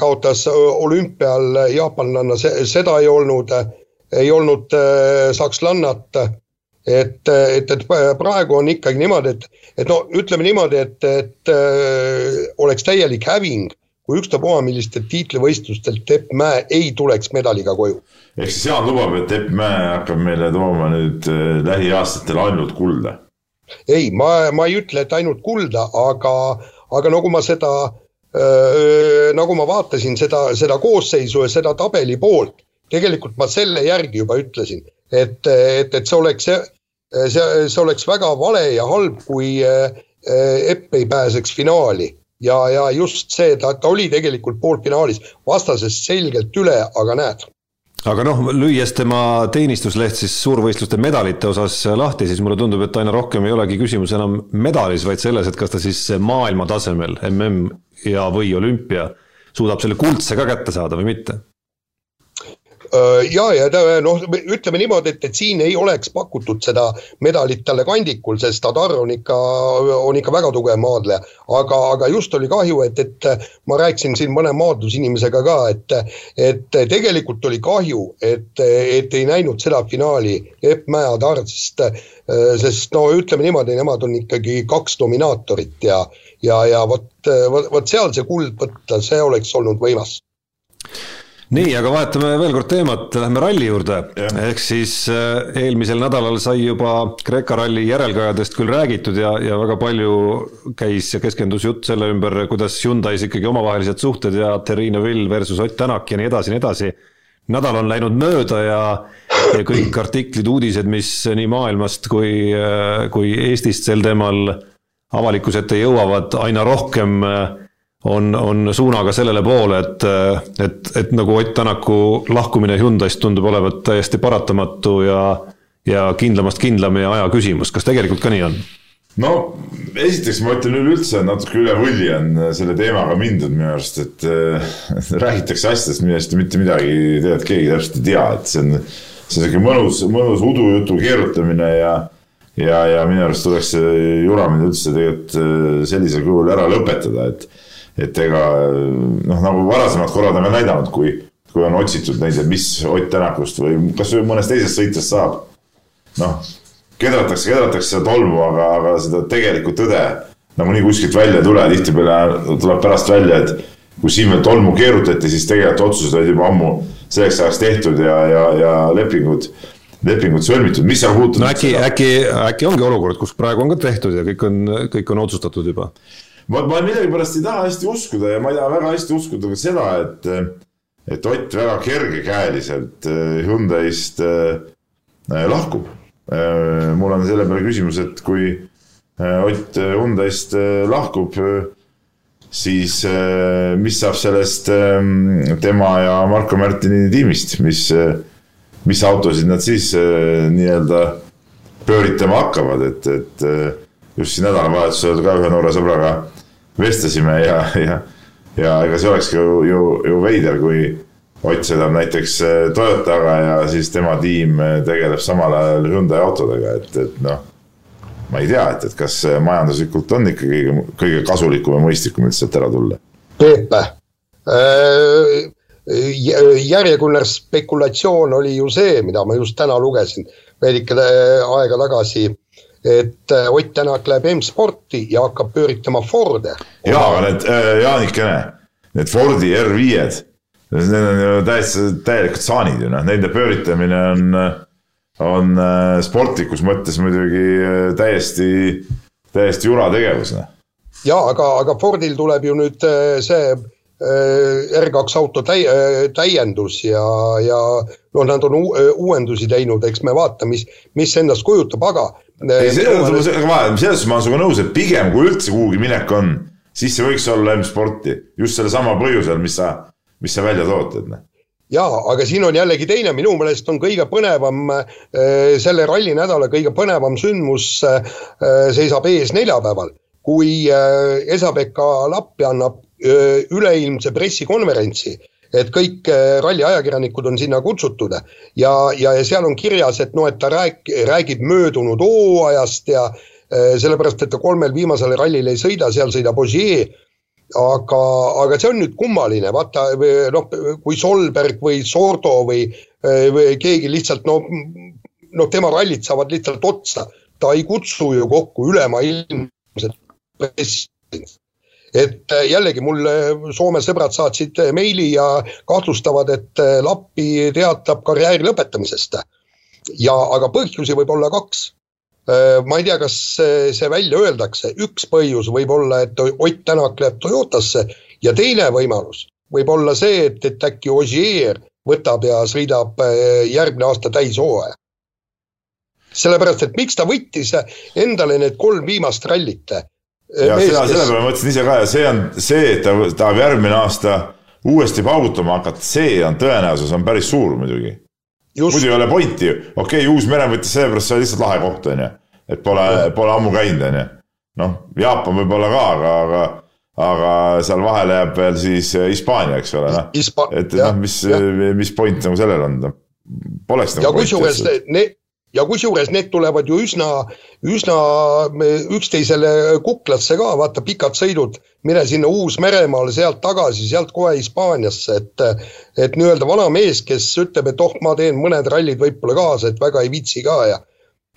kaotas olümpial jaapanlanna, seda ei olnud, ei olnud sakslannat et, et, et praegu on ikkagi niimoodi, et, et no ütleme niimoodi, et, et äh, oleks täielik häving, kui ükstapuha millistelt tiitlivõistlustelt Epp Mäe ei tuleks medaliga koju. ehk siis Jaan lubab, et Epp Mäe hakkab meile tooma nüüd äh, lähiaastatel ainult kulda? ei, ma, ma ei ütle, et ainult kulda, aga, aga nagu ma seda äh,, nagu ma vaatasin seda, seda koosseisu ja seda tabeli poolt, tegelikult ma selle järgi juba ütlesin et, et, et see oleks, see, see oleks väga vale ja halb, kui eh, Epp ei pääseks finaali. Ja, ja just see, ta, ta oli tegelikult poolfinaalis vastasest selgelt üle, aga näed. Aga noh, lüües tema teenistusleht siis suurvõistluste medalite osas lahti, siis mulle tundub, et aina rohkem ei olegi küsimus enam medalis, vaid selles, et kas ta siis maailma tasemel mm ja, või olümpia suudab selle kuldse ka kätte saada või mitte ja, ja ta noh, ütleme niimoodi, et, et siin ei oleks pakutud seda medalit talle kandikul, sest Tadar on ikka, on ikka väga tugev maadleja. aga, aga just oli kahju, et, et ma rääkisin siin mõne maadlusinimesega ka, et, et tegelikult oli kahju, et, et ei näinud seda finaali Epp Mäe Tadar, sest, sest no ütleme niimoodi, nemad on ikkagi kaks dominaatorit ja, ja, ja vot, vot, vot seal see kuld võtta, see oleks olnud võimas nii, aga vahetame veel kord teemat, lähme ralli juurde. ehk siis äh, eelmisel nädalal sai juba Kreeka ralli järelkajadest küll räägitud ja, ja väga palju käis ja keskendus jutt selle ümber, kuidas Hyundai's ikkagi omavahelised suhted ja Terrine Vill versus Ott Tänak ja nii edasi ja nii edasi. nädal on läinud mööda ja, ja kõik artiklid, uudised, mis nii maailmast kui, äh, kui Eestist sel teemal avalikkuse ette jõuavad, aina rohkem äh, on, on suunaga sellele poole, et, et, et nagu Ott Tänaku lahkumine Hyundai'st tundub olevat täiesti paratamatu ja, ja kindlamast kindlam ja aja küsimus, kas tegelikult ka nii on? no esiteks ma ütlen üleüldse, natuke üle võlli on selle teemaga mindud minu arust, et äh, räägitakse asjadest, millest mitte midagi tegelikult keegi täpselt ei tea, et see on, see on sihuke mõnus, mõnus udujutu keerutamine ja ja, ja minu arust tuleks see juramine üldse tegelikult äh, sellisel kujul ära lõpetada, et et ega noh, nagu varasemad korrad on ka näidanud, kui, kui on otsitud neid, et mis Ott Tänakust või kasvõi mõnest teisest sõitjast saab. noh, kedratakse, kedratakse seda tolmu, aga, aga seda tegelikku tõde nagunii kuskilt välja ei tule, tihtipeale tuleb pärast välja, et kui siin veel tolmu keerutati, siis tegelikult otsused olid juba ammu selleks ajaks tehtud ja, ja, ja lepingud lepingud sõlmitud, mis sa puutud? no äkki, äkki, äkki ongi olukord, kus praegu on ka tehtud ja kõik on, kõik on otsustatud juba ma, ma millegipärast ei taha hästi uskuda ja ma ei taha väga hästi uskuda ka seda, et, et Ott väga kergekäeliselt äh, Hyundai'st äh, äh, lahkub. mul on selle peale küsimus, et kui Ott Hyundai'st lahkub, siis mis saab sellest tema ja Marko Märtini tiimist, mis, mis autosid nad siis nii-öelda pööritama hakkavad, et, et just siin nädalavahetusel ka ühe noore sõbraga vestlesime ja, ja, ja ega see olekski ju, ju, ju veider, kui Ott sõidab näiteks äh, Toyotaga ja siis tema tiim äh, tegeleb samal ajal Hyundai autodega, et, et noh. ma ei tea, et, et kas majanduslikult on ikkagi kõige, kõige kasulikum ja mõistlikum üldse sealt ära tulla. Peep äh,, järjekordne spekulatsioon oli ju see, mida ma just täna lugesin, veidike aega tagasi et äh, Ott Tänak läheb M-sporti ja hakkab pööritama Forde. jaa, aga need äh,, Jaanikene, need Fordi R5-d, need on ju täiesti, täielikud saanid ju noh, nende pööritamine on, on äh, sportlikus mõttes muidugi äh, täiesti, täiesti jura tegevus noh. jaa, aga, aga Fordil tuleb ju nüüd see R2 auto täi-, täiendus ja, ja noh, nad on uuendusi teinud, eks me vaata, mis, mis endast kujutab, aga selles suhtes ma olen sinuga nõus, et pigem kui üldse kuhugi minek on, siis see võiks olla M-sporti just sellesama põhjusel, mis sa, mis sa välja tood, et noh jaa, aga siin on jällegi teine, minu meelest on kõige põnevam äh, selle ralli nädala kõige põnevam sündmus äh, seisab ees neljapäeval. kui äh, Esa-Pekka Lappi annab üleilmse pressikonverentsi, et kõik äh, ralli ajakirjanikud on sinna kutsutud. Ja, ja, ja seal on kirjas, et noh, et ta rääk-, räägib möödunud hooajast ja sellepärast, et ta kolmel viimasel rallil ei sõida, seal sõidab Ogier, aga, aga see on nüüd kummaline, vaata noh, kui Solberg või Sordo või, või keegi lihtsalt no, noh, tema rallid saavad lihtsalt otsa, ta ei kutsu ju kokku ülemaailmset et äh, jällegi mul Soome sõbrad saatsid äh, meili ja kahtlustavad, et äh, Lappi teatab karjääri lõpetamisest. ja, aga põhjusi võib olla kaks. ma ei tea, kas see välja öeldakse, üks põhjus võib olla, et Ott Tänak läheb Toyotasse ja teine võimalus võib olla see, et, et äkki Ogier võtab ja sõidab järgmine aasta täishooaja sellepärast, et miks ta võttis endale need kolm viimast rallit ja seda, selle peale mõtlesin ise ka ja see on see, et ta tahab järgmine aasta uuesti paugutama hakata, see on tõenäosus on päris suur muidugi. muidu ei ole pointi ju, okei okay,, Uus-Meremaa võttis sellepärast, see on lihtsalt lahe koht, on ju. et pole, pole ammu käinud, on ju. noh, Jaapan võib-olla ka, aga, aga, aga seal vahele jääb veel siis Hispaania, eks ole, noh. et noh, mis, mis point nagu sellel on, noh. Poleks nagu. ja kusjuures need ja kusjuures need tulevad ju üsna, üsna üksteisele kuklasse ka, vaata pikad sõidud, mine sinna Uus-Meremaale, sealt tagasi, sealt kohe Hispaaniasse, et et nii-öelda vana mees, kes ütleb, et oh, ma teen mõned rallid võib-olla kaasa, et väga ei viitsi ka ja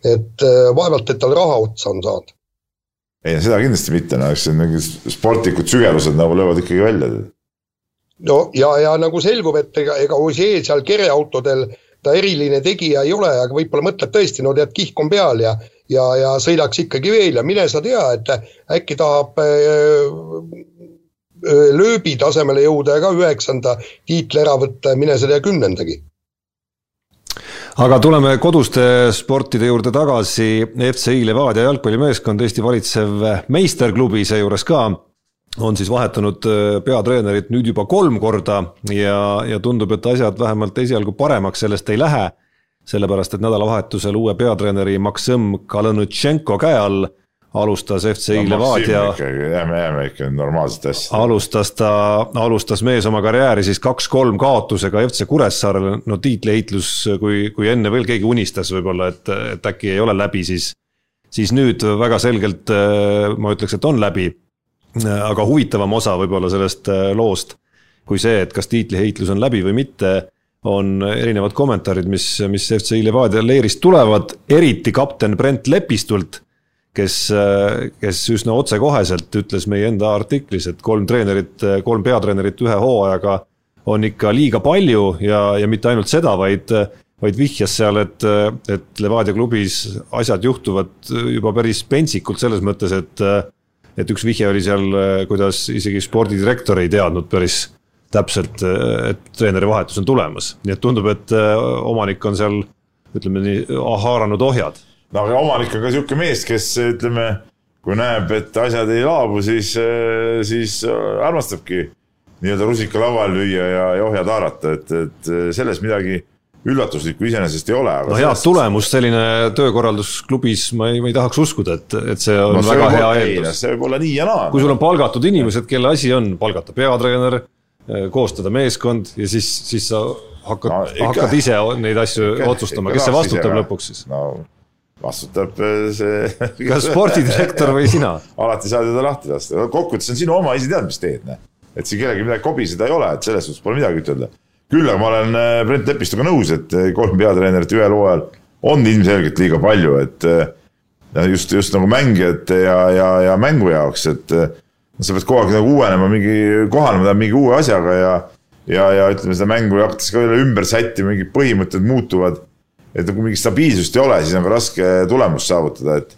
et vaevalt, et tal raha otsa on saanud. ei, seda kindlasti mitte, no eks mingid sportlikud sügavused nagu löövad ikkagi välja. no ja, ja nagu selgub, et ega, ega Ossier seal kereautodel äh, ta eriline tegija ei ole, aga võib-olla mõtleb tõesti, no tead, kihk on peal ja, ja, ja sõidaks ikkagi veel ja mine sa tea, et äkki tahab äh, lööbi tasemele jõuda ja ka üheksanda tiitli ära võtta ja mine sa tea kümnendagi aga tuleme koduste sportide juurde tagasi. FCI Levadia jalgpallimeeskond, Eesti valitsev meisterklubi seejuures ka on siis vahetanud äh, peatreenerit nüüd juba kolm korda ja, ja tundub, et asjad vähemalt esialgu paremaks sellest ei lähe. sellepärast, et nädalavahetusel uue peatreeneri Maksim Kalõnutšenko käe all alustas FCI no, Levadia. jääme, jääme ikka normaalsete asjadega. alustas ta, alustas mees oma karjääri siis kaks-kolm kaotusega FC Kuressaarele, no tiitliheitlus, kui, kui enne veel keegi unistas võib-olla, et, et äkki ei ole läbi, siis, siis nüüd väga selgelt äh, ma ütleks, et on läbi aga huvitavam osa võib-olla sellest äh, loost kui see, et kas tiitliheitlus on läbi või mitte, on erinevad kommentaarid, mis, mis FCI Levadia leerist tulevad, eriti kapten Brent Lepistult, kes, äh, kes üsna otsekoheselt ütles meie enda artiklis, et kolm treenerit, kolm peatreenerit ühe hooajaga on ikka liiga palju ja, ja mitte ainult seda, vaid vaid vihjas seal, et, et Levadia klubis asjad juhtuvad juba päris pentsikult selles mõttes, et et üks vihje oli seal, äh, kuidas isegi spordidirektor ei teadnud päris täpselt, äh, et treeneri vahetus on tulemas, nii et tundub, et äh, omanik on seal ütleme nii, haaranud ohjad. no aga omanik on ka sihuke mees, kes ütleme, kui näeb, et asjad ei laabu, siis, siis armastabki nii-öelda rusika lauale lüüa ja, ja ohjad haarata, et, et selles midagi üllatuslikku iseenesest ei ole. no head tulemust selline töökorraldus klubis, ma ei, ma ei tahaks uskuda, et, et see on no, see väga hea eeldus. see võib olla nii ja naa. kui sul on palgatud inimesed, kelle asi on palgata peatreener, eh, koostada meeskond ja siis, siis sa hakkad no,, hakkad ise neid asju ikka, otsustama, kes see vastutab ise, lõpuks siis no.? vastutab eh, see kas spordidirektor või sina? alati saad ta lahti lasta, kokkuvõttes on sinu oma, ise tead, mis teed, noh. et siin kellelgi midagi kobiseda ei ole, et selles suhtes pole midagi ütelda küll aga ma olen äh, Brent Lepistuga nõus, et äh, kolm peatreenerit ühel hooajal on ilmselgelt liiga palju, et äh, just, just nagu mängijate ja, ja, ja mängu jaoks, et sa pead kogu aeg nagu uuenema, mingi, kohanema mingi uue asjaga ja ja, ja ütleme, seda mängu hakates ka jälle ümber sättima, mingid põhimõtted muutuvad. et kui mingit stabiilsust ei ole, siis on ka raske tulemust saavutada, et,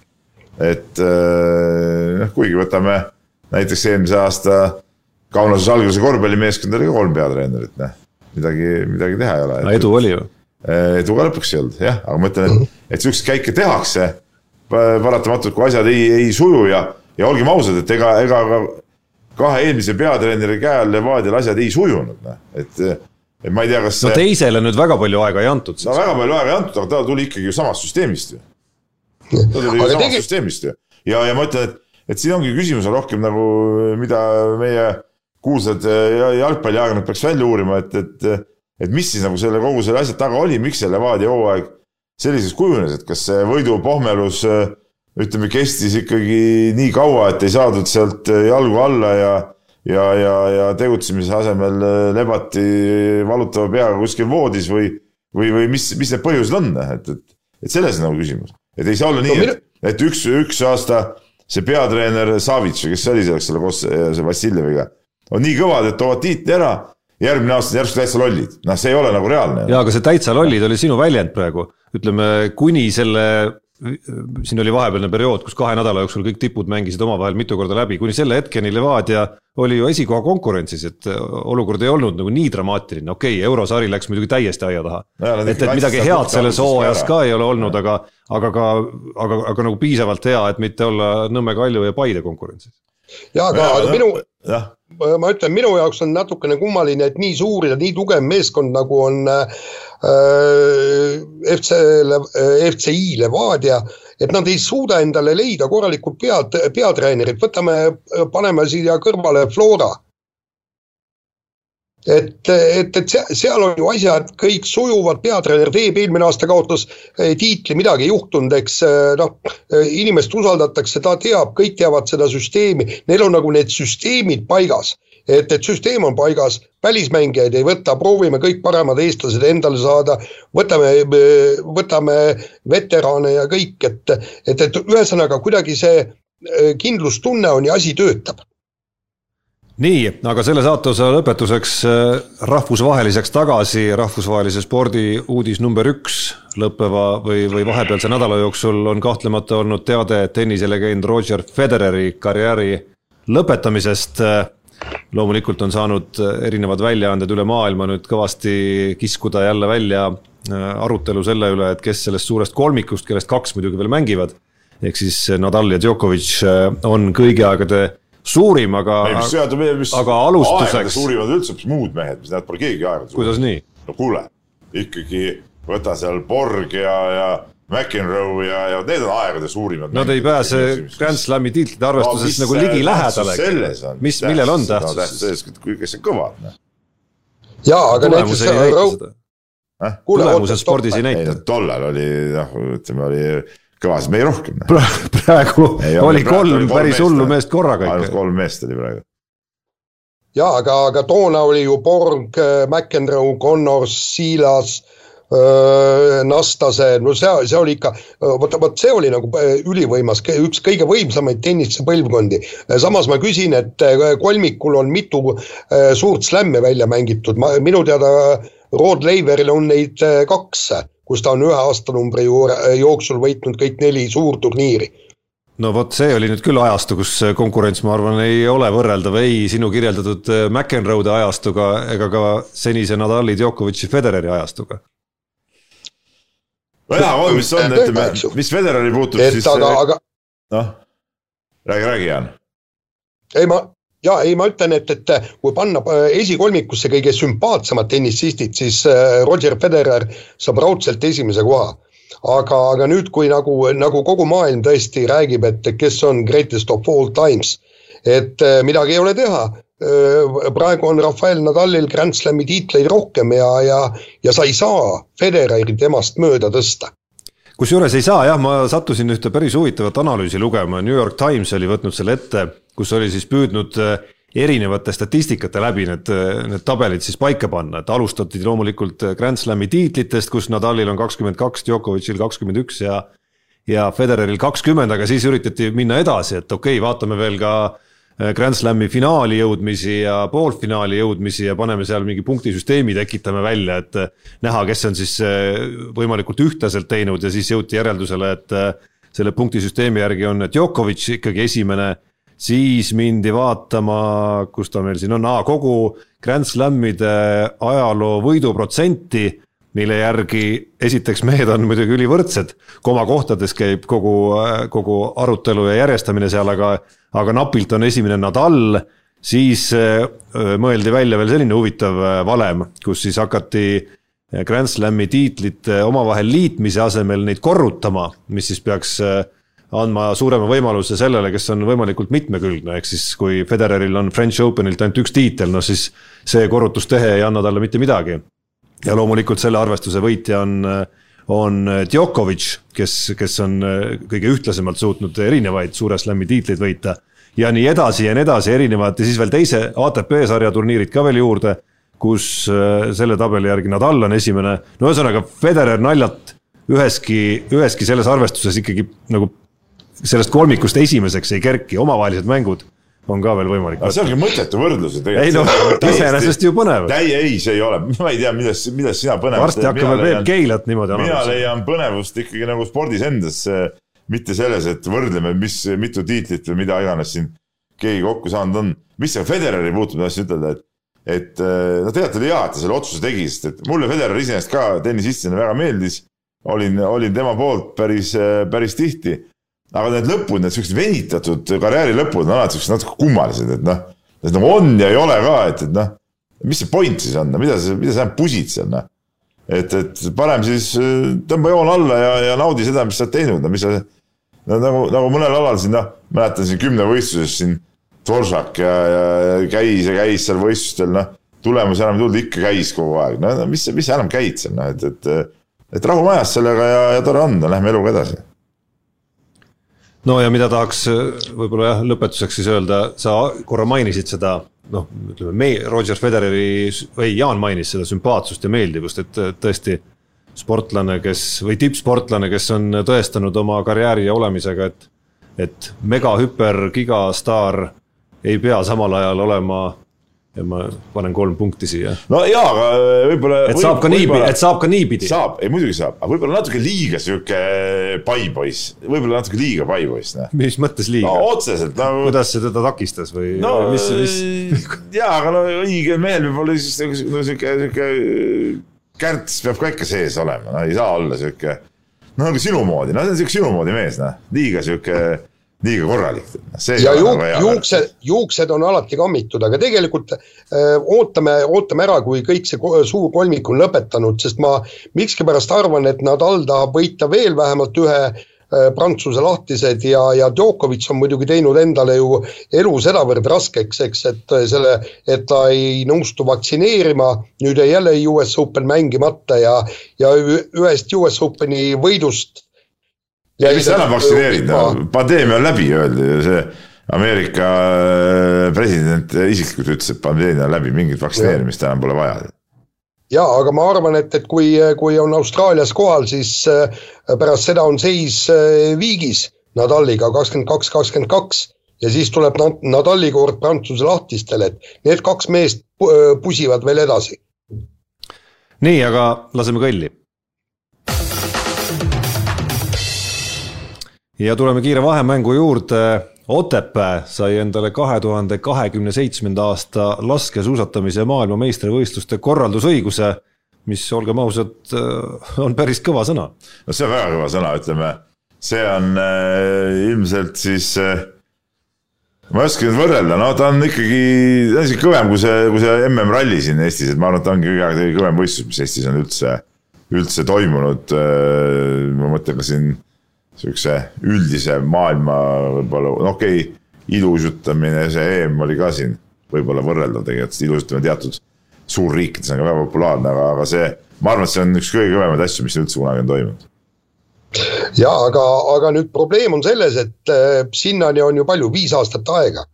et noh, kuigi võtame näiteks eelmise aasta Kaunase Salgrise korvpallimeeskond oli ka kolm peatreenerit, noh midagi, midagi teha ei ole. no edu oli ju. Eh, edu ka lõpuks ei olnud jah, aga ma ütlen, et, et siukseid käike tehakse paratamatult, kui asjad ei, ei suju ja, ja olgem ausad, et ega, ega ka kahe eelmise peatreeneri käe all Levadial asjad ei sujunud, noh, et et ma ei tea, kas no teisele nüüd väga palju aega ei antud. no väga palju aega ei antud, aga ta tuli ikkagi ju samast süsteemist ju. ta tuli ju samast tegi... süsteemist ju ja, ja ma ütlen, et et siin ongi küsimus on rohkem nagu, mida meie kuulsad jalgpalliajakirjanikud peaks välja uurima, et, et, et mis siis nagu selle kogu selle asja taga oli, miks see Levadia hooaeg selliseks kujunes, et kas see võidupohmelus ütleme, kestis ikkagi nii kaua, et ei saadud sealt jalgu alla ja ja, ja, ja tegutsemise asemel lebati valutava peaga kuskil voodis või, või, või mis, mis need põhjused on, et, et, et selles on nagu küsimus. et ei saa olla nii no,, et, et üks, üks aasta see peatreener Savits või kes see oli selleks selle koos see Vassiljeviga, on nii kõvad, et toovad tiitli ära, järgmine aasta järsku täitsa lollid, noh, see ei ole nagu reaalne. jaa, aga see täitsa lollid oli sinu väljend praegu, ütleme kuni selle siin oli vahepealne periood, kus kahe nädala jooksul kõik tipud mängisid omavahel mitu korda läbi, kuni selle hetkeni Levadia oli ju esikoha konkurentsis, et olukord ei olnud nagu nii dramaatiline, okei okay,, eurosari läks muidugi täiesti aia taha. et, et midagi head selles hooajas ka ei ole olnud, aga, aga ka, aga, aga nagu piisavalt hea, et mitte olla Nõmme, Kalju ja Paide konkurentsis. Ja aga, aga minu, ma ütlen, minu jaoks on natukene kummaline, et nii suur ja nii tugev meeskond, nagu on äh, Äh, FC, äh, FCI Levadia, et nad ei suuda endale leida korralikult pead, peatreenerit, võtame, paneme siia kõrvale Flora et, et, et seal on ju asjad kõik sujuvad, peatreener teeb, eelmine aasta kaotas tiitli, midagi ei juhtunud, eks noh, inimest usaldatakse, ta teab, kõik teavad seda süsteemi, neil on nagu need süsteemid paigas. et, et süsteem on paigas, välismängijaid ei võta, proovime kõik paremad eestlased endale saada, võtame, võtame veterane ja kõik, et, et, et ühesõnaga kuidagi see kindlustunne on ja asi töötab nii, aga selle saateosa lõpetuseks äh, rahvusvaheliseks tagasi, rahvusvahelise spordi uudis number üks lõppeva või, või vahepealse nädala jooksul on kahtlemata olnud teade tenniselegend Roger Federeri karjääri lõpetamisest. loomulikult on saanud erinevad väljaanded üle maailma nüüd kõvasti kiskuda jälle välja äh, arutelu selle üle, et kes sellest suurest kolmikust, kellest kaks muidugi veel mängivad, ehk siis Nadal ja Djokovic äh, on kõigi aegade suurim, aga. ei, mis seadub, mis. aga alustuseks. suurimad üldse, mis muud mehed, mis näed, pole keegi aegade suurim. kuidas nii? no kuule, ikkagi võta seal Borg ja, ja McEnroe ja, ja need on aegade suurimad. Nad ei pääse Grand Slami tiitlite arvestuses no, nagu ligilähedalegi. mis, millel on tähtsus no,? tähtsus selles, kui, kes on kõvad, noh. jaa, aga näiteks äh? tulemused spordis ei näita. tollal oli noh, ütleme oli kõvas mehi rohkem pra. praegu ei, oli kolm päris hullu meest korraga ikka. ainult kolm meest oli praegu. ja aga, aga toona oli ju Borg, McEnroe, Connors, Silas äh,, Nastase, no see, see oli ikka, vot, vot see oli nagu äh, ülivõimas, üks kõige võimsamaid tennisepõlvkondi. samas ma küsin, et äh, kolmikul on mitu äh, suurt slämme välja mängitud, ma, minu teada Rod Laveril on neid kaks kus ta on ühe aastanumbri jooksul võitnud kõik neli suurturniiri no vot, see oli nüüd küll ajastu, kus konkurents, ma arvan, ei ole võrreldav ei sinu kirjeldatud äh, McEnroe'de ajastuga ega ka senise Nadali, Djokovic'i, Federeri ajastuga. nojah, on mis on, ütleme, mis Federeri puutub, siis. aga, äh, aga. noh, räägi, räägi, Jaan. ei, ma, ja ei, ma ütlen, et, et kui panna äh, esikolmikusse kõige sümpaatsemad tennisistid, siis äh, Roger Federer saab raudselt esimese koha. aga, aga nüüd, kui nagu, nagu kogu maailm tõesti räägib, et kes on greatest of all times, et äh, midagi ei ole teha, praegu on Rafael Nadalil Grand Slami tiitleid rohkem ja, ja, ja sa ei saa Federeri temast mööda tõsta kusjuures ei saa jah, ma sattusin ühte päris huvitavat analüüsi lugema, New York Times oli võtnud selle ette, kus oli siis püüdnud äh, erinevate statistikate läbi need, äh, need tabelid siis paika panna, et alustati loomulikult äh, Grand Slami tiitlitest, kus Nadalil on kakskümmend kaks, Djokovicil kakskümmend üks ja ja Federeril kakskümmend, aga siis üritati minna edasi, et okei okay,, vaatame veel ka Äh, Grand Slami finaali jõudmisi ja poolfinaali jõudmisi ja paneme seal mingi punktisüsteemi, tekitame välja, et äh, näha, kes on siis äh, võimalikult ühtlaselt teinud ja siis jõuti järeldusele, et selle punktisüsteemi järgi on Djokovic ikkagi esimene, siis mindi vaatama, kus ta meil siin on, kogu Grand Slamide ajaloo võiduprotsenti mille järgi esiteks mehed on muidugi ülivõrdsed, komakohtades käib kogu, kogu arutelu ja järjestamine seal, aga, aga napilt on esimene Nadal, siis mõeldi välja veel selline huvitav valem, kus siis hakati Grand Slami tiitlite omavahel liitmise asemel neid korrutama, mis siis peaks andma suurema võimaluse sellele, kes on võimalikult mitmekülgne, ehk siis kui Federeril on French Openilt ainult üks tiitel, no siis see korrutustehe ei anna talle mitte midagi. Ja loomulikult selle arvestuse võitja on, on Djokovic, kes, kes on kõige ühtlasemalt suutnud erinevaid suure slam'i tiitleid võita. ja nii edasi ja nii edasi, erinevad. Ja siis veel teise ATP sarja turniirid ka veel juurde, kus selle tabeli järgi Nadal on esimene, no ühesõnaga Federer naljalt üheski, üheski selles arvestuses ikkagi nagu sellest kolmikust esimeseks ei kerki, omavahelised mängud on ka veel võimalik. see ongi mõttetu võrdlus ju tegelikult. ei no iseenesest ju põnev. ei, ei, see ei ole, ma ei tea, millest, millest sina põnevust. varsti hakkame Peep Keilat niimoodi mina leian põnevust ikkagi nagu spordis endas, mitte selles, et võrdleme, mis, mitu tiitlit või mida iganes siin keegi kokku saanud on. mis see Federeri puutub, ma tahtsin ütelda, et, et no tegelikult oli hea, et ta selle otsuse tegi, sest et mulle Federer iseenesest ka tennisistina väga meeldis. olin, olin tema poolt päris, päris tihti aga need lõpud, need siuksed venitatud karjääri lõpud on alati siuksed natuke kummalised, et noh, et nagu on ja ei ole ka, et, et noh, mis see point siis on, mida sa, mida sa pusid seal, noh. et, et parem siis äh, tõmba joon alla ja, ja naudi seda, mis sa oled teinud, no mis sa, no nagu, nagu mõnel alal siin noh, mäletan siin kümnevõistluses siin Dvoržak ja, ja, käis ja käis seal võistlustel, noh, tulemus enam ei tulnud, ikka käis kogu aeg, no mis, mis sa enam käid seal, noh, et, et et rahu majas sellega ja, ja tore on, lähme eluga edasi no ja mida tahaks võib-olla jah, lõpetuseks siis öelda, sa korra mainisid seda noh, ütleme me, Roger Federeri või Jaan mainis seda sümpaatsust ja meeldivust, et tõesti sportlane, kes või tippsportlane, kes on tõestanud oma karjääri ja olemisega, et et megahüper, gigastaar ei pea samal ajal olema ja ma panen kolm punkti siia. no jaa, aga äh, võib-olla. et saab ka niipidi, et saab ka niipidi. saab, ei muidugi saab, aga võib-olla natuke liiga sihuke paipoiss, võib-olla natuke liiga paipoiss, noh. mis mõttes liiga no,? otseselt nagu. kuidas see teda takistas või no,? mis, mis? jaa, aga no õigel mehel peab olla siis nagu no, sihuke, sihuke kärts peab ka ikka sees olema, no ei saa olla sihuke. no nagu sinu moodi, no see on sihuke sinu moodi mees, noh, liiga sihuke liiga korralik. ja juuk, juuksed, juuksed on alati kammitud, aga tegelikult öö, ootame, ootame ära, kui kõik see suur kolmik on lõpetanud, sest ma miskipärast arvan, et Nadal tahab võita veel vähemalt ühe öö, Prantsuse lahtised ja, ja Djokovic on muidugi teinud endale ju elu sedavõrd raskeks, eks, et selle, et ta ei nõustu vaktsineerima, nüüd jäi jälle US Open mängimata ja, ja ühest US Openi võidust ja mis enam vaktsineerida, pandeemia on läbi, öeldi ju see Ameerika äh, president isiklikult ütles, et pandeemia on läbi, mingit vaktsineerimist enam pole vaja. ja aga ma arvan, et, et kui, kui on Austraalias kohal, siis äh, pärast seda on seis äh, viigis Nadaliga kakskümmend kaks, kakskümmend kaks ja siis tuleb Nadali kord Prantsuse lahtistele, et need kaks meest pusivad veel edasi. nii, aga laseme kõlli ja tuleme kiire vahemängu juurde. Otepää sai endale kahe tuhande kahekümne seitsmenda aasta laskesuusatamise maailmameistrivõistluste korraldusõiguse, mis olgem ausad, on päris kõva sõna. no see on väga kõva sõna, ütleme, see on äh, ilmselt siis äh, ma ei oska nüüd võrrelda, no ta on ikkagi, ta on isegi kõvem kui see, kui see MM-ralli siin Eestis, et ma arvan, et ta ongi kõige kõvem võistlus, mis Eestis on üldse, üldse toimunud. Äh, ma mõtlen ka siin sihukese üldise maailma võib-olla, no okei okay,, ilusutamine, see EM oli ka siin võib-olla võrreldav tegelikult, sest ilusutamine teatud suurriikides on ka väga populaarne, aga, aga see, ma arvan, et see on üks kõige kõvemaid asju, mis üldse kunagi on toimunud. Ja aga, aga nüüd probleem on selles, et äh, sinnani on ju palju, viis aastat aega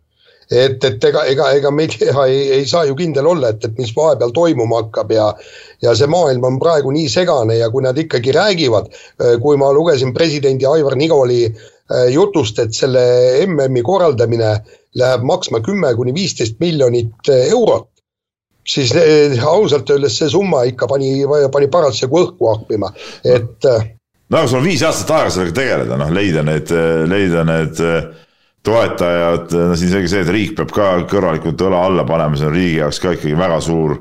et, et ega, ega, ega me ei tea, ei, ei saa ju kindel olla, et, et mis vahepeal toimuma hakkab ja ja see maailm on praegu nii segane ja kui nad ikkagi räägivad, äh, kui ma lugesin presidendi Aivar Nigoli äh, jutust, et selle MM-i korraldamine läheb maksma kümme kuni viisteist miljonit äh, eurot, siis ausalt öeldes see summa ikka pani, pani parasjagu õhku ahmima, et no aga sul on viis aastat aega sellega tegeleda, noh, leida need, leida need toetajad, no siin selge see, et riik peab ka kõrvalikult õla alla panema, see on riigi jaoks ka ikkagi väga suur,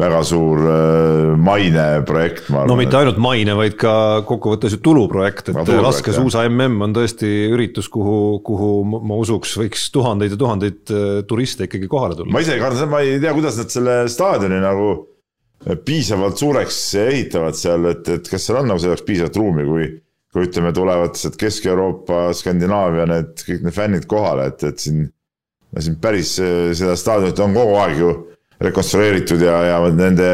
väga suur äh, maineprojekt, no mitte ainult maine, vaid ka kokkuvõttes ju tuluprojekt, et laskesuusa mm on tõesti üritus, kuhu, kuhu ma usuks, võiks tuhandeid ja tuhandeid äh, turiste ikkagi kohale tulla. ma ise kardan, ma ei tea, kuidas nad selle staadioni nagu piisavalt suureks ehitavad seal, et, et kas seal on nagu selleks piisavalt ruumi, kui kui ütleme, tulevad sealt Kesk-Euroopa, Skandinaavia need kõik need fännid kohale, et, et siin. no siin päris seda staadionit on kogu aeg ju rekonstrueeritud ja, ja nende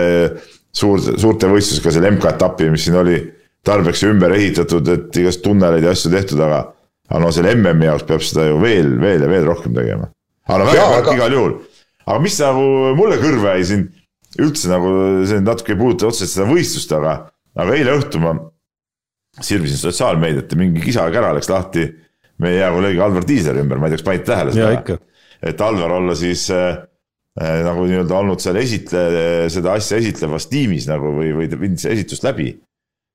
suur, suurte võistlustega selle MK-etapi, mis siin oli. tarbeks ümber ehitatud, et igast tunneleid ja asju tehtud, aga. aga no selle MM-i jaoks peab seda ju veel, veel ja veel rohkem tegema. aga no väga värk aga... igal juhul. aga mis nagu mulle kõrva jäi siin üldse nagu see natuke ei puuduta otseselt seda võistlust, aga, aga eile õhtul ma sirvisin sotsiaalmeediat ja mingi kisa-kära läks lahti meie hea kolleegi Alvar Tiisleri ümber, ma ei tea, kas panite tähele seda? et Alvar olla siis äh, äh, nagu nii-öelda olnud seal esitle-, seda asja esitlevas tiimis nagu või, või viinud seda esitust läbi.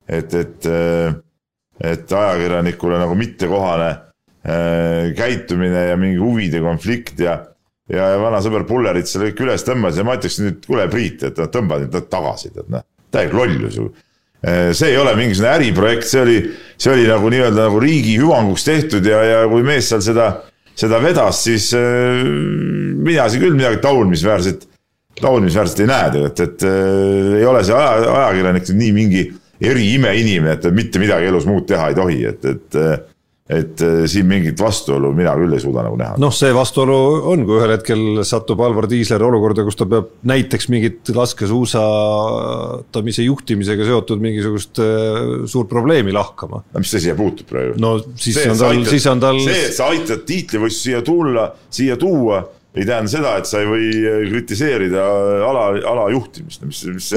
et, et, äh, et ajakirjanikule nagu mittekohane äh, käitumine ja mingi huvide konflikt ja ja, vana sõber Pullerit selle kõik üles tõmbas ja ma ütleks nüüd, kuule Priit, et tõmba nüüd tagasi, tead noh, täielik lollus ju see ei ole mingisugune äriprojekt, see oli, see oli nagu nii-öelda nagu riigi hüvanguks tehtud ja, ja kui mees seal seda, seda vedas, siis äh, mina siin küll midagi taunimisväärset, taunimisväärset ei näe tegelikult, et äh, ei ole see aja, ajakirjanik nii mingi eriimeinimene, et mitte midagi elus muud teha ei tohi, et, et et äh, siin mingit vastuolu mina küll ei suuda nagu näha. noh, see vastuolu on, kui ühel hetkel satub Alvar Tiisler olukorda, kus ta peab näiteks mingit laskesuusatamise juhtimisega seotud mingisugust äh, suurt probleemi lahkama. no mis see siia puutub praegu? no siis see, on tal, siis on tal. see, et sa aitad tiitlivõistlusi siia tulla, siia tuua ei tähenda seda, et sa ei või kritiseerida ala, ala juhtimist, mis, mis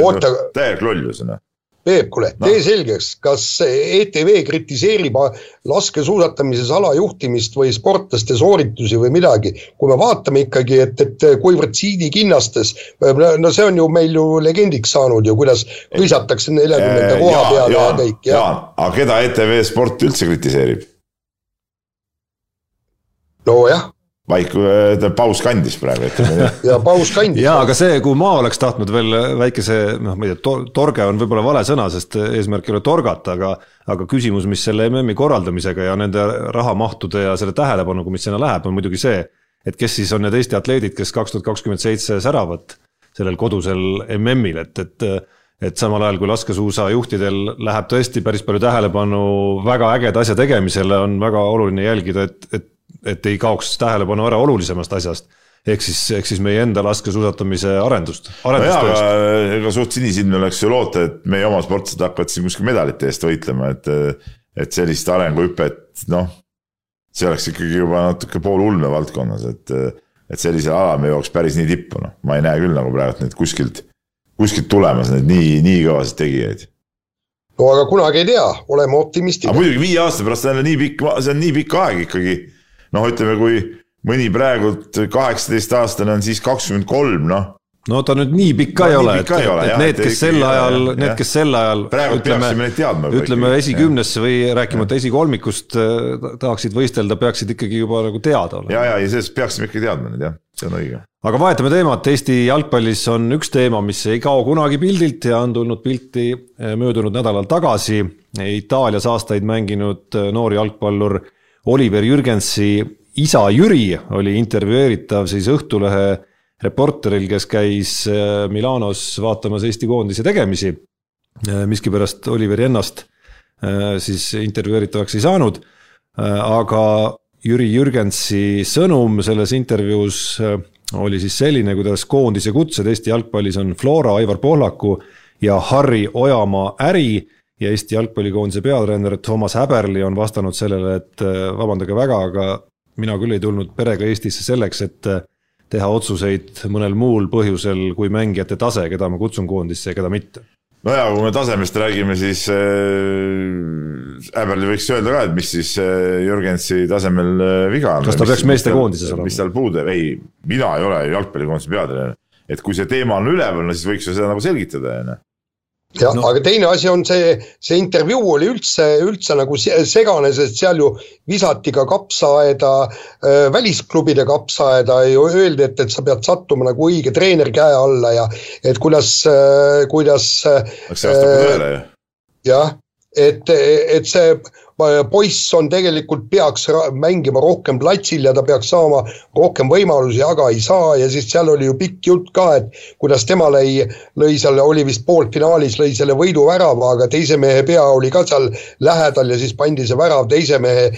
täielik lollus on Peep, kuule no., tee selgeks, kas ETV kritiseerib laskesuusatamises alajuhtimist või sportlaste sooritusi või midagi. kui me vaatame ikkagi, et, et kuivõrd Siidi kinnastes, no see on ju meil ju legendiks saanud ju, kuidas hõisatakse neljakümnenda koha peale ja, ja kõik. Jaan, aga keda ETV Sport üldse kritiseerib? nojah vaik, paus kandis praegu, ütleme nii. ja paus kandis. jaa, aga see, kuhu ma oleks tahtnud veel väikese, noh, ma ei tea, torge on võib-olla vale sõna, sest eesmärk ei ole torgata, aga aga küsimus, mis selle MM-i korraldamisega ja nende rahamahtude ja selle tähelepanuga, mis sinna läheb, on muidugi see, et kes siis on need Eesti atleedid, kes kaks tuhat kakskümmend seitse säravad sellel kodusel MM-il, et, et et samal ajal kui laskesuusajuhtidel läheb tõesti päris palju tähelepanu väga ägeda asja tegemisele, on väga oluline jälgida, et, et et ei kaoks tähelepanu ära olulisemast asjast ehk siis, ehk siis meie enda laskesuusatamise arendust, no. aga ega suht sinisilmne oleks ju loota, et meie oma sportlased hakkavad siin kuskil medalite eest võitlema, et, et sellist arenguhüpet, noh. see oleks ikkagi juba natuke poolulme valdkonnas, et, et sellisel alal me jõuaks päris nii tippu, noh, ma ei näe küll nagu praegu neid kuskilt, kuskilt tulemas neid nii, nii kõvasid tegijaid no aga kunagi ei tea, oleme optimistid. aga muidugi viie aasta pärast on jälle nii pikk, see on nii pikk aeg ikkagi noh, ütleme, kui mõni praegult kaheksateistaastane on siis kakskümmend kolm, noh no ta nüüd nii pikk ka no, ei ole, et, et jah, need, kes sel ajal, need, kes sel ajal praegu teadma. ütleme esikümnesse või rääkimata esikolmikust äh, tahaksid võistelda, peaksid ikkagi juba nagu teada olema. ja, ja, ja sellest peaksime ikka teadma nüüd jah, see on õige. aga vahetame teemat, Eesti jalgpallis on üks teema, mis ei kao kunagi pildilt ja on tulnud pilti äh, möödunud nädalal tagasi. Itaalias aastaid mänginud äh, noor jalgpallur Oliver Jürgensi isa Jüri oli intervjueeritav siis Õhtulehe reporteril, kes käis äh, Milanos vaatamas Eesti koondise tegemisi. Äh, miskipärast Oliveri ennast äh, siis intervjueeritavaks ei saanud. aga Jüri Jürgensi sõnum selles intervjuus oli siis selline, kuidas koondise kutsed Eesti jalgpallis on Flora, Aivar Pohlaku ja Harri Ojamaa äri ja Eesti jalgpallikoondise peatreener Toomas Häberli on vastanud sellele, et äh, vabandage väga, aga mina küll ei tulnud perega Eestisse selleks, et äh, teha otsuseid mõnel muul põhjusel kui mängijate tase, keda ma kutsun koondisse ja keda mitte. no ja kui me tasemest räägime, siis äh, Häberli võiks öelda ka, et mis siis Jürgensi tasemel viga on. kas ta mis, peaks meestekoondises olema? mis tal puudu, ei, mina ei ole jalgpallikoondise peatreener. et kui see teema on üleval, no siis võiks ju seda nagu selgitada, on ju jah no., aga teine asi on see, see intervjuu oli üldse, üldse nagu segane, sest seal ju visati ka kapsaaeda välisklubide kapsaaeda ju öeldi, et, et sa pead sattuma nagu õige treeneri käe alla ja et kuidas kuidas äh,. see vastab tõele ju. jah, et, et see poiss on tegelikult, peaks mängima rohkem platsil ja ta peaks saama rohkem võimalusi, aga ei saa. Ja siis seal oli ju pikk jutt ka, et kuidas tema lõi, lõi seal, oli vist poolfinaalis, lõi selle võiduvärava, aga teise mehe pea oli ka seal lähedal ja siis pandi see värav teise mehe,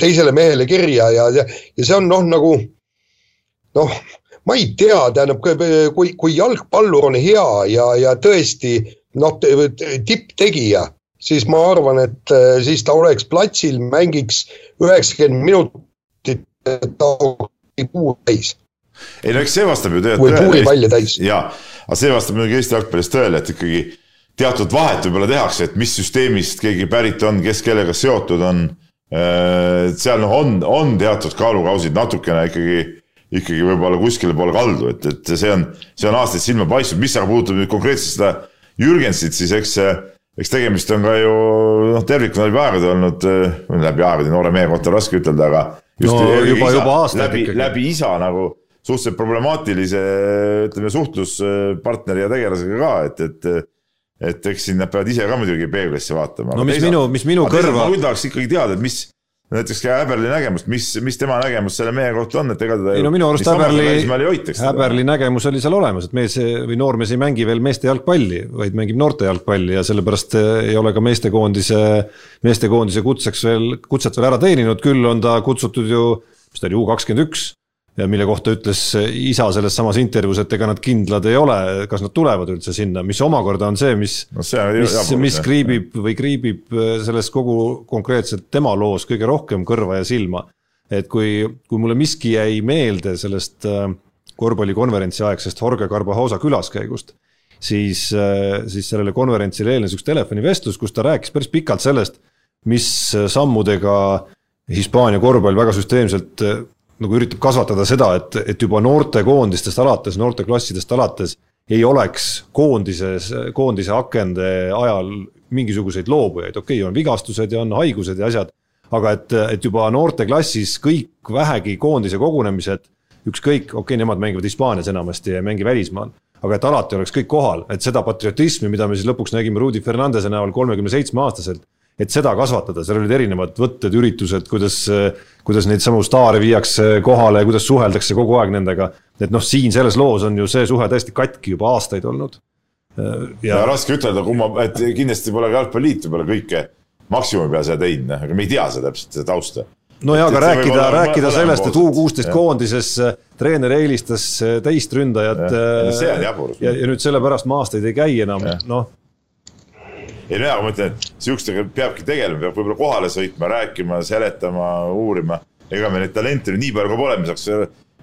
teisele mehele kirja ja, ja, ja see on noh, nagu noh, ma ei tea, tähendab, kui, kui jalgpallur on hea ja, ja tõesti noh, tipptegija, siis ma arvan, et äh, siis ta oleks platsil, mängiks üheksakümmend minutit, ta oleks puu täis. ei no eks see vastab ju tõele. või puuripalle täis. jaa, aga see vastab muidugi Eesti jalgpallis tõele, et ikkagi teatud vahet võib-olla tehakse, et mis süsteemist keegi pärit on, kes kellega seotud on. Äh, seal noh, on, on teatud kaalukausid natukene ikkagi ikkagi võib-olla kuskile poole kaldu, et, et see on, see on aastaid silma paistnud, mis aga puudutab nüüd konkreetselt seda Jürgensit, siis eks, eks tegemist on ka ju noh, tervikuna läbi aegade olnud, läbi aegade noore mehe kohta raske ütelda, aga no, juba, juba aastaid läbi, läbi isa nagu suhteliselt problemaatilise ütleme suhtluspartneri ja tegelasega ka, et, et et eks siin nad peavad ise ka muidugi peeglisse vaatama. no mis teisalt, minu, mis minu kõrva. ma küll tahaks ikkagi teada, et mis näiteks ka Häberli nägemust, mis, mis tema nägemus selle mehe kohta on, et ega teda ei no minu arust Häberli, Häberli nägemus oli seal olemas, et mees või noormees ei mängi veel meeste jalgpalli, vaid mängib noorte jalgpalli ja sellepärast ei ole ka meestekoondise, meestekoondise kutseks veel, kutset veel ära teeninud, küll on ta kutsutud ju, mis ta oli, U kakskümmend üks mille kohta ütles isa selles samas intervjuus, et ega nad kindlad ei ole, kas nad tulevad üldse sinna, mis omakorda on see, mis no, mis, mis kriibib või kriibib äh, selles kogu konkreetselt tema loos kõige rohkem kõrva ja silma. et kui, kui mulle miski jäi meelde sellest äh, korvpallikonverentsi aegsest Jorge Carbajosa külaskäigust, siis, siis sellele konverentsile eelnes üks telefonivestlus, kus ta rääkis päris pikalt sellest, mis sammudega Hispaania korvpall väga süsteemselt nagu üritab kasvatada seda, et, et juba noortekoondistest alates, noorteklassidest alates ei oleks koondises, koondise akende ajal mingisuguseid loobujaid, okei okay,, on vigastused ja on haigused ja asjad, aga et, et juba noorteklassis kõik vähegi koondise kogunemised, ükskõik, okei okay,, nemad mängivad Hispaanias enamasti ja ei mängi välismaal, aga et alati oleks kõik kohal, et seda patriotismi, mida me siis lõpuks nägime Rudi Fernandese näol kolmekümne seitsme aastaselt, et seda kasvatada, seal olid erinevad võtted, üritused, kuidas, kuidas neid samu staare viiakse kohale, kuidas suheldakse kogu aeg nendega. et noh, siin selles loos on ju see suhe täiesti katki juba aastaid olnud. ja, raske ütelda, kumma, et kindlasti pole ka jalgpalliliit võib-olla kõike maksimumi peal seda teinud, aga me ei tea seda täpselt, seda tausta no jaa, aga rääkida, rääkida sellest, et U kuusteist koondises treener eelistas teist ründajat. see on jaburus. ja, ja nüüd sellepärast ma aastaid ei käi enam, noh ei no jaa, ma ütlen, et sihukestega peabki tegelema, peab võib-olla kohale sõitma, rääkima, seletama, uurima. ega me neid talente nii palju ka pole, me saaks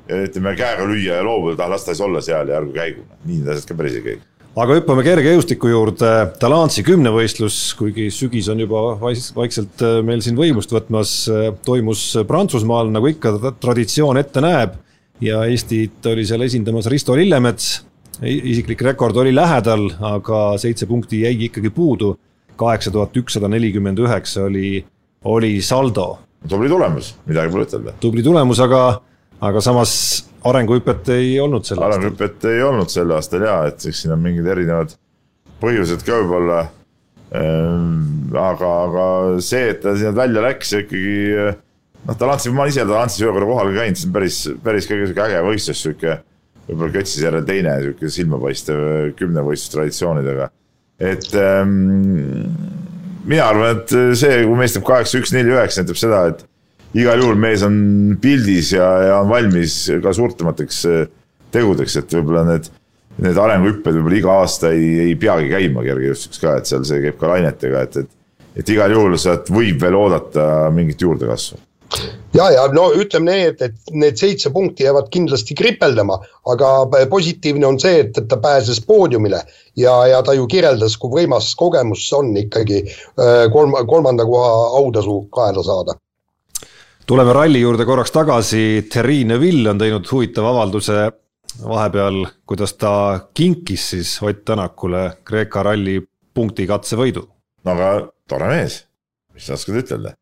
ütleme käega lüüa ja loobuda, ah las ta siis olla seal ja ärgu käigu. nii need asjad ka päris ei käi aga hüppame kergejõustiku juurde, Talansi kümnevõistlus, kuigi sügis on juba vaikselt äh, meil siin võimust võtmas, äh, toimus Prantsusmaal, nagu ikka traditsioon ette näeb. ja Eestit oli seal esindamas Risto Lillemets, isiklik rekord oli lähedal, aga seitse punkti jäigi ikkagi puudu. kaheksa tuhat ükssada nelikümmend üheksa oli, oli saldo. tubli tulemus, midagi pole ütelda. tubli tulemus, aga, aga samas arenguhüpet ei olnud sel aastal. arenguhüpet ei olnud sel aastal ja, et eks siin on mingid erinevad põhjused ka võib-olla ähm,. aga, aga see, et ta sinna välja läks ikkagi noh, ta Lantsi, ma ise Lantsis ühe korra kohal käinud, see on päris, päris kõige sihuke äge võistlus, sihuke võib-olla Kötsis järel teine sihuke silmapaistev kümnevõistlustraditsioonidega. et ähm, mina arvan, et see, kui mees teeb kaheksa, üks, neli, üheksa, näitab seda, et igal juhul mees on pildis ja, ja on valmis ka suurtemateks äh, tegudeks, et võib-olla need, need arenguhüpped võib-olla iga aasta ei, ei peagi käima kergejõustikus ka, et seal see käib ka lainetega, et, et, et igal juhul sealt võib veel oodata mingit juurdekasvu ja, ja no ütleme nii, et, et need seitse punkti jäävad kindlasti kripeldama, aga positiivne on see, et, et ta pääses poodiumile ja, ja ta ju kirjeldas, kui võimas kogemus see on ikkagi äh, kolm, kolmanda koha autasu kaela saada. tuleme ralli juurde korraks tagasi, Thierry Neuville on teinud huvitava avalduse vahepeal, kuidas ta kinkis siis Ott Tänakule Kreeka ralli punktikatse võidu. no aga tore mees, mis sa oskad ütelda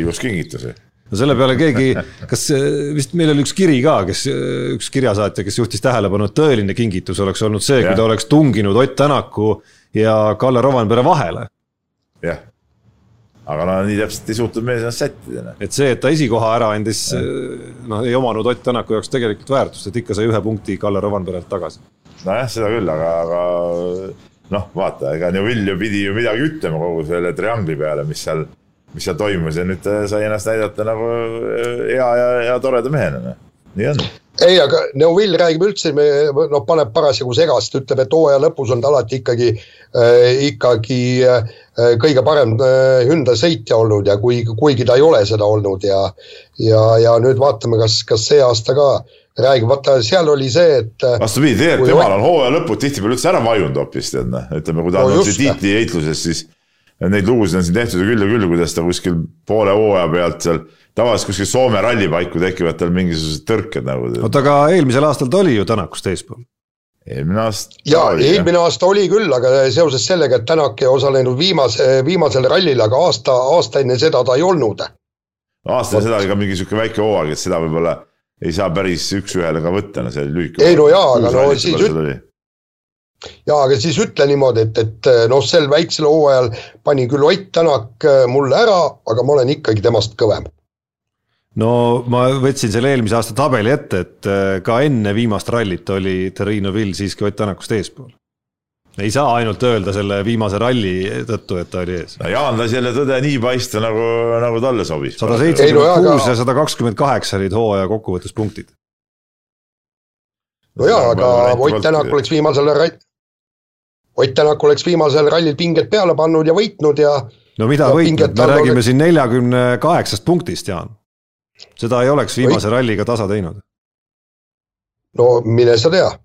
ilus kingitus ju no selle peale keegi, kas vist meil oli üks kiri ka, kes, üks kirjasaatja, kes juhtis tähelepanu, et tõeline kingitus oleks olnud see, kui ta oleks tunginud Ott Tänaku ja Kalle Rovanpere vahele. jah, aga no nii täpselt ei suutnud mees ennast sättida. Noh. et see, et ta esikoha ära andis, noh, ei omanud Ott Tänaku jaoks tegelikult väärtust, et ikka sai ühe punkti Kalle Rovanperelt tagasi. nojah, seda küll, aga, aga noh, vaata, ega Neuvill ju pidi ju midagi ütlema kogu selle triangli peale, mis seal, mis seal toimus ja nüüd ta sai ennast näidata nagu hea ja, ja toreda mehena, noh, nii on. Ei, aga Neuvill räägib üldse, noh, paneb parasjagu segast, ütleb, et hooaja lõpus on ta alati ikkagi äh,, ikkagi äh, kõige parem äh, Hyundai sõitja olnud ja kui, kuigi ta ei ole seda olnud ja ja, ja nüüd vaatame, kas, kas see aasta ka räägib, vaata seal oli see, et äh, vastupidi, tegelikult temal on hooaja lõpud tihtipeale üldse ära vajunud hoopis, tead noh, ütleme, kui ta no, on siin tiitliheitluses, siis neid lugusid on siin tehtud ju küll ja küll, kuidas ta kuskil poole hooaja pealt seal tavaliselt kuskil Soome rallipaiku tekivad tal mingisugused tõrked nagu. oota, aga eelmisel aastal ta oli ju Tänakust eespool. eelmine aasta. ja eelmine aasta oli küll, aga seoses sellega, et Tänak ei osalenud viimase, viimasel rallil, aga aasta, aasta enne seda ta ei olnud. aasta enne seda oli ka mingi sihuke väike hooaeg, et seda võib-olla ei saa päris üks-ühele ka võtta, no see oli lühike. ei no jaa, aga no siis üt-, jaa, aga siis ütle niimoodi, et, et noh, sel väiksel hooajal pani küll Ott Tänak mulle ära, aga ma olen ikkagi temast kõvem no ma võtsin selle eelmise aasta tabeli ette, et äh, ka enne viimast rallit oli Terrino Vill siiski Ott Tänakust eespool. ei saa ainult öelda selle viimase ralli tõttu, et ta oli ees. no Jaan lasi jälle tõde nii paista, nagu, nagu talle sobis. sada seitsekümmend kuus ja sada kakskümmend kaheksa olid hooaja kokkuvõttes punktid. no jaa, aga Ott Tänak oleks viimasel rall-, Ott Tänak oleks viimasel rallil pinged peale pannud ja võitnud ja no mida võitnud, me räägime siin neljakümne kaheksast punktist, Jaan seda ei oleks viimase Või... ralliga tasa teinud. no mine sa tea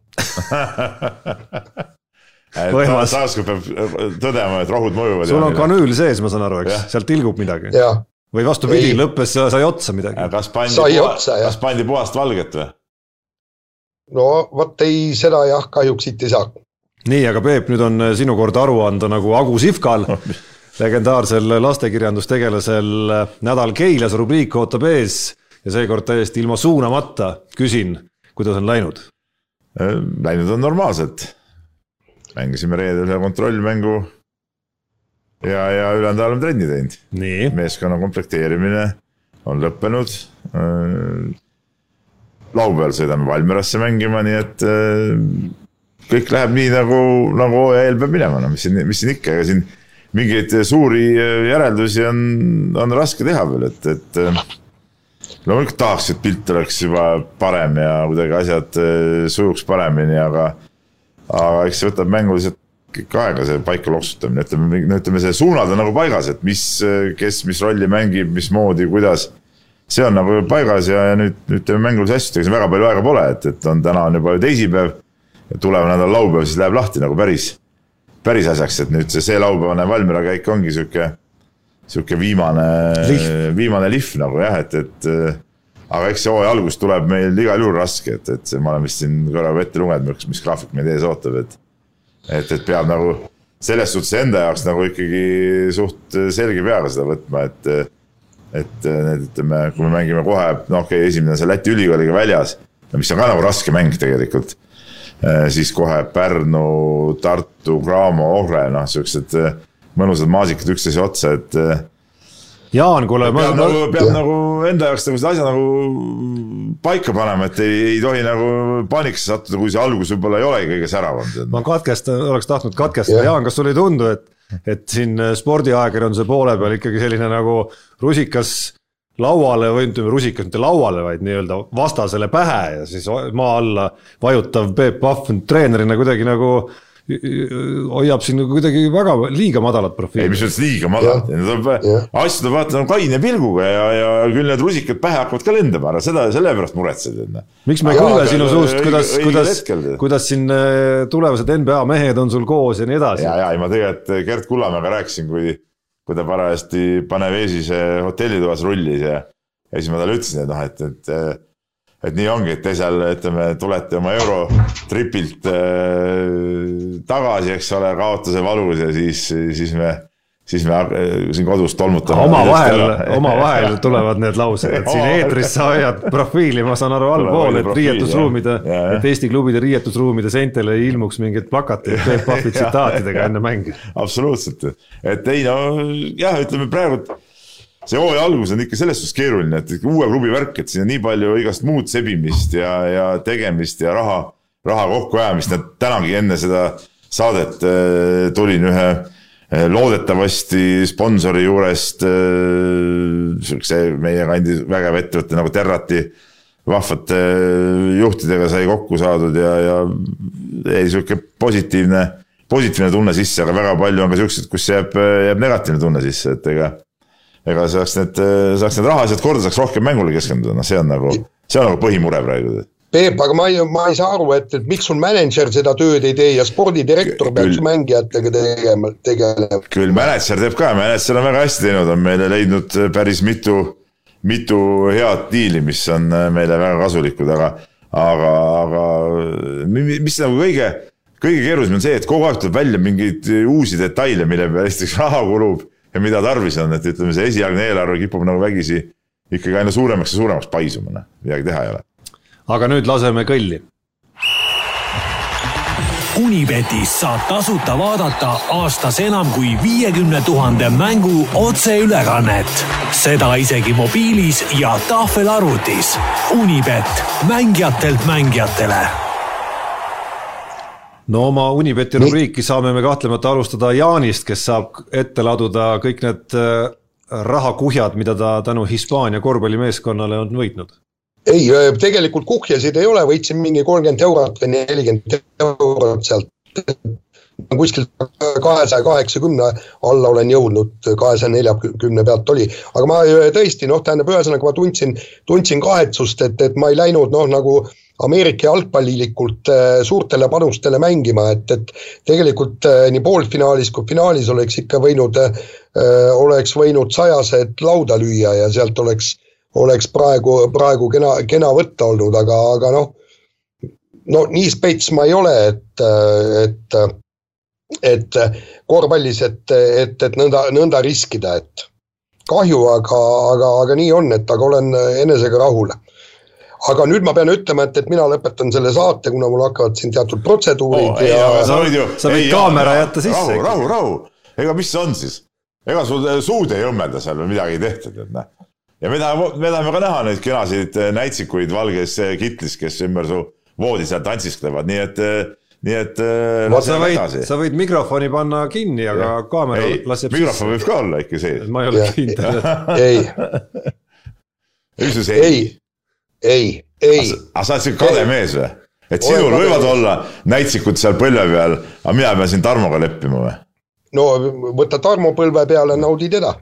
võimas. taaskord peab tõdema, et rohud mõjuvad. sul on kanüül sees, ma saan aru, eks, sealt tilgub midagi. või vastupidi, lõppes, sai otsa midagi. kas pandi, kas pandi puhast valget või? no vot ei, seda jah, kahjuks siit ei saa. Nii, aga Peep, nüüd on sinu kord aru anda nagu Agu Sihvkal legendaarsel lastekirjandustegelasel nädal Keilas rubriik ootab ees ja seekord täiesti ilma suunamata küsin, kuidas on läinud? Läinud on normaalselt. mängisime reedel ühe kontrollmängu ja, ja ülejäänud ajal oleme trenni teinud. meeskonna komplekteerimine on lõppenud. laupäeval sõidame Valmierasse mängima, nii et kõik läheb nii nagu, nagu hooaja eel peab minema, no mis siin, mis siin ikka, ega siin mingeid suuri äh, järeldusi on, on raske teha veel, et, et äh, loomulikult tahaks, et pilt oleks juba parem ja kuidagi asjad äh, sujuks paremini, aga, aga eks see võtab mänguliselt kõik aega, see paika loksutamine, ütleme, ütleme, see suunad on nagu paigas, et mis, kes mis rolli mängib, mismoodi, kuidas. see on nagu paigas ja, ja nüüd, nüüd teeme mängulisi asju, ega siin väga palju aega pole, et, et on täna on juba ju teisipäev. Ja tulev nädal laupäev, siis läheb lahti nagu päris päris asjaks, et nüüd see, see laupäevane Valmiera käik ongi sihuke, sihuke viimane, viimane lihv nagu jah, et, et aga eks see hooaja algus tuleb meil igal juhul raske, et, et ma olen vist siin korra ette lugenud, mis, mis graafik meid ees ootab, et et, et peab nagu selles suhtes enda jaoks nagu ikkagi suht selge peaga seda võtma, et et need, ütleme, kui me mängime kohe, no okei okay,, esimene on see Läti ülikooliga väljas, mis on ka nagu raske mäng tegelikult Äh, siis kohe Pärnu, Tartu, Graamo, Ohre, noh, siuksed äh, mõnusad maasikad üksteise otsa, et. Äh, Jaan, kuule. peab, ma... nagu, peab nagu enda jaoks nagu seda asja nagu paika panema, et ei, ei tohi nagu paanikasse sattuda, kui see algus võib-olla ei olegi kõige säravam. ma katkestan, oleks tahtnud katkestada, Jaan, kas sulle ei tundu, et, et siin spordiajakirjanduse poole peal ikkagi selline nagu rusikas lauale või ütleme, rusikas mitte lauale, vaid nii-öelda vastasele pähe ja siis maa alla vajutav Peep Pahv treenerina kuidagi nagu hoiab siin nagu kuidagi väga liiga madalat profiili. ei, mis mõttes liiga madalat, asju tuleb vaadata kaine pilguga ja, ja küll need rusikad pähe hakkavad ka lendama, ära seda, selle pärast muretsed. Noh. miks me ei kuule sinu suust, kuidas, kuidas, kuidas siin äh, tulevased NBA mehed on sul koos ja nii edasi? ja, ja ei ma tegelikult Gerd Kullamäega rääkisin, kui kui ta parajasti Panevesis hotellitoas rullis ja, ja siis ma talle ütlesin, et noh, et, et et nii ongi, et te seal ütleme, tulete oma eurotripilt äh, tagasi, eks ole, kaotuse valus ja siis, siis me, siis me siin kodus tolmutame. omavahel, omavahel tulevad need laused, et siin eetris sa hoiad profiili, ma saan aru, allpool, et riietusruumide, et Eesti klubide riietusruumide seintele ei ilmuks mingeid plakateid Peep Pahvi tsitaatidega enne mänge. absoluutselt, et ei no jah, ütleme praegu see hooaja algus on ikka selles suhtes keeruline, et uue klubi värk, et siin on nii palju igast muud sebimist ja, ja tegemist ja raha, raha kokkuajamist, et tänagi enne seda saadet äh, tulin ühe Eh, loodetavasti sponsori juurest eh, siukse meie kandi vägev ettevõte nagu Terrati vahvate eh, juhtidega sai kokku saadud ja, ja jäi sihuke positiivne, positiivne tunne sisse, aga väga palju on ka siukseid, kus jääb, jääb negatiivne tunne sisse, et ega. ega saaks need, saaks need rahaasjad korda, saaks rohkem mängule keskenduda, noh, see on nagu, see on nagu põhimure praegu Peep, aga ma ei, ma ei saa aru, et, et miks sul mänedžer seda tööd ei tee ja spordidirektor peaks mängijatega tegema, tegelema. küll mänedžer teeb ka, mänedžer on väga hästi teinud, on meile leidnud päris mitu, mitu head diili, mis on meile väga kasulikud, aga, aga, aga mis nagu kõige, kõige keerulisem on see, et kogu aeg tuleb välja mingeid uusi detaile, mille peale esiteks raha kulub ja mida tarvis on, et ütleme, see esialgne eelarve kipub nagu vägisi ikkagi aina suuremaks ja suuremaks paisuma, noh, midagi teha ei ole aga nüüd laseme kõlli. Unibetis saab tasuta vaadata aastas enam kui viiekümne tuhande mängu otseülekannet. seda isegi mobiilis ja tahvelarvutis. Unibet, mängijatelt mängijatele no oma Unibeti rubriiki saame me kahtlemata alustada Jaanist, kes saab ette laduda kõik need äh, rahakuhjad, mida ta tänu Hispaania korvpallimeeskonnale on võitnud ei, tegelikult kuhjasid ei ole, võitsin mingi kolmkümmend eurot või nelikümmend eurot sealt. kuskilt kahesaja kaheksakümne alla olen jõudnud, kahesaja neljakümne pealt oli, aga ma tõesti noh, tähendab ühesõnaga ma tundsin, tundsin kahetsust, et, et ma ei läinud noh, nagu Ameerika jalgpallilikult suurtele panustele mängima, et, et tegelikult nii poolfinaalis kui finaalis oleks ikka võinud, oleks võinud sajased lauda lüüa ja sealt oleks oleks praegu, praegu kena, kena võtta olnud, aga, aga noh, no nii spets ma ei ole, et, et, et korvpallis, et, et, et nõnda, nõnda riskida, et kahju, aga, aga, aga nii on, et aga olen enesega rahul aga nüüd ma pean ütlema, et, et mina lõpetan selle saate, kuna mul hakkavad siin teatud protseduurid oh, ja. sa võid ju, sa võid kaamera jätta sisse. rahu, rahu, rahu, ega mis see on siis, ega sul suud ei õmmelda seal või midagi ei tehtud, et noh ja me tahame, me tahame ka näha neid kenasid äh, näitsikuid valges äh, kitlis, kes ümber su voodi seal tantsisklevad, nii et, äh, nii et no, sa võid, sa võid mikrofoni panna kinni, aga ja. kaamera ei, laseb mikrofon võib ka olla ikka sees. ma ei ole kindel. ei. üksus ei. ei, ei, ei. aga sa oled siuke kade mees või? et sinul võivad olla näitsikud seal põlve peal, aga mina pean siin Tarmoga leppima või? no võta Tarmo põlve peale, naudi teda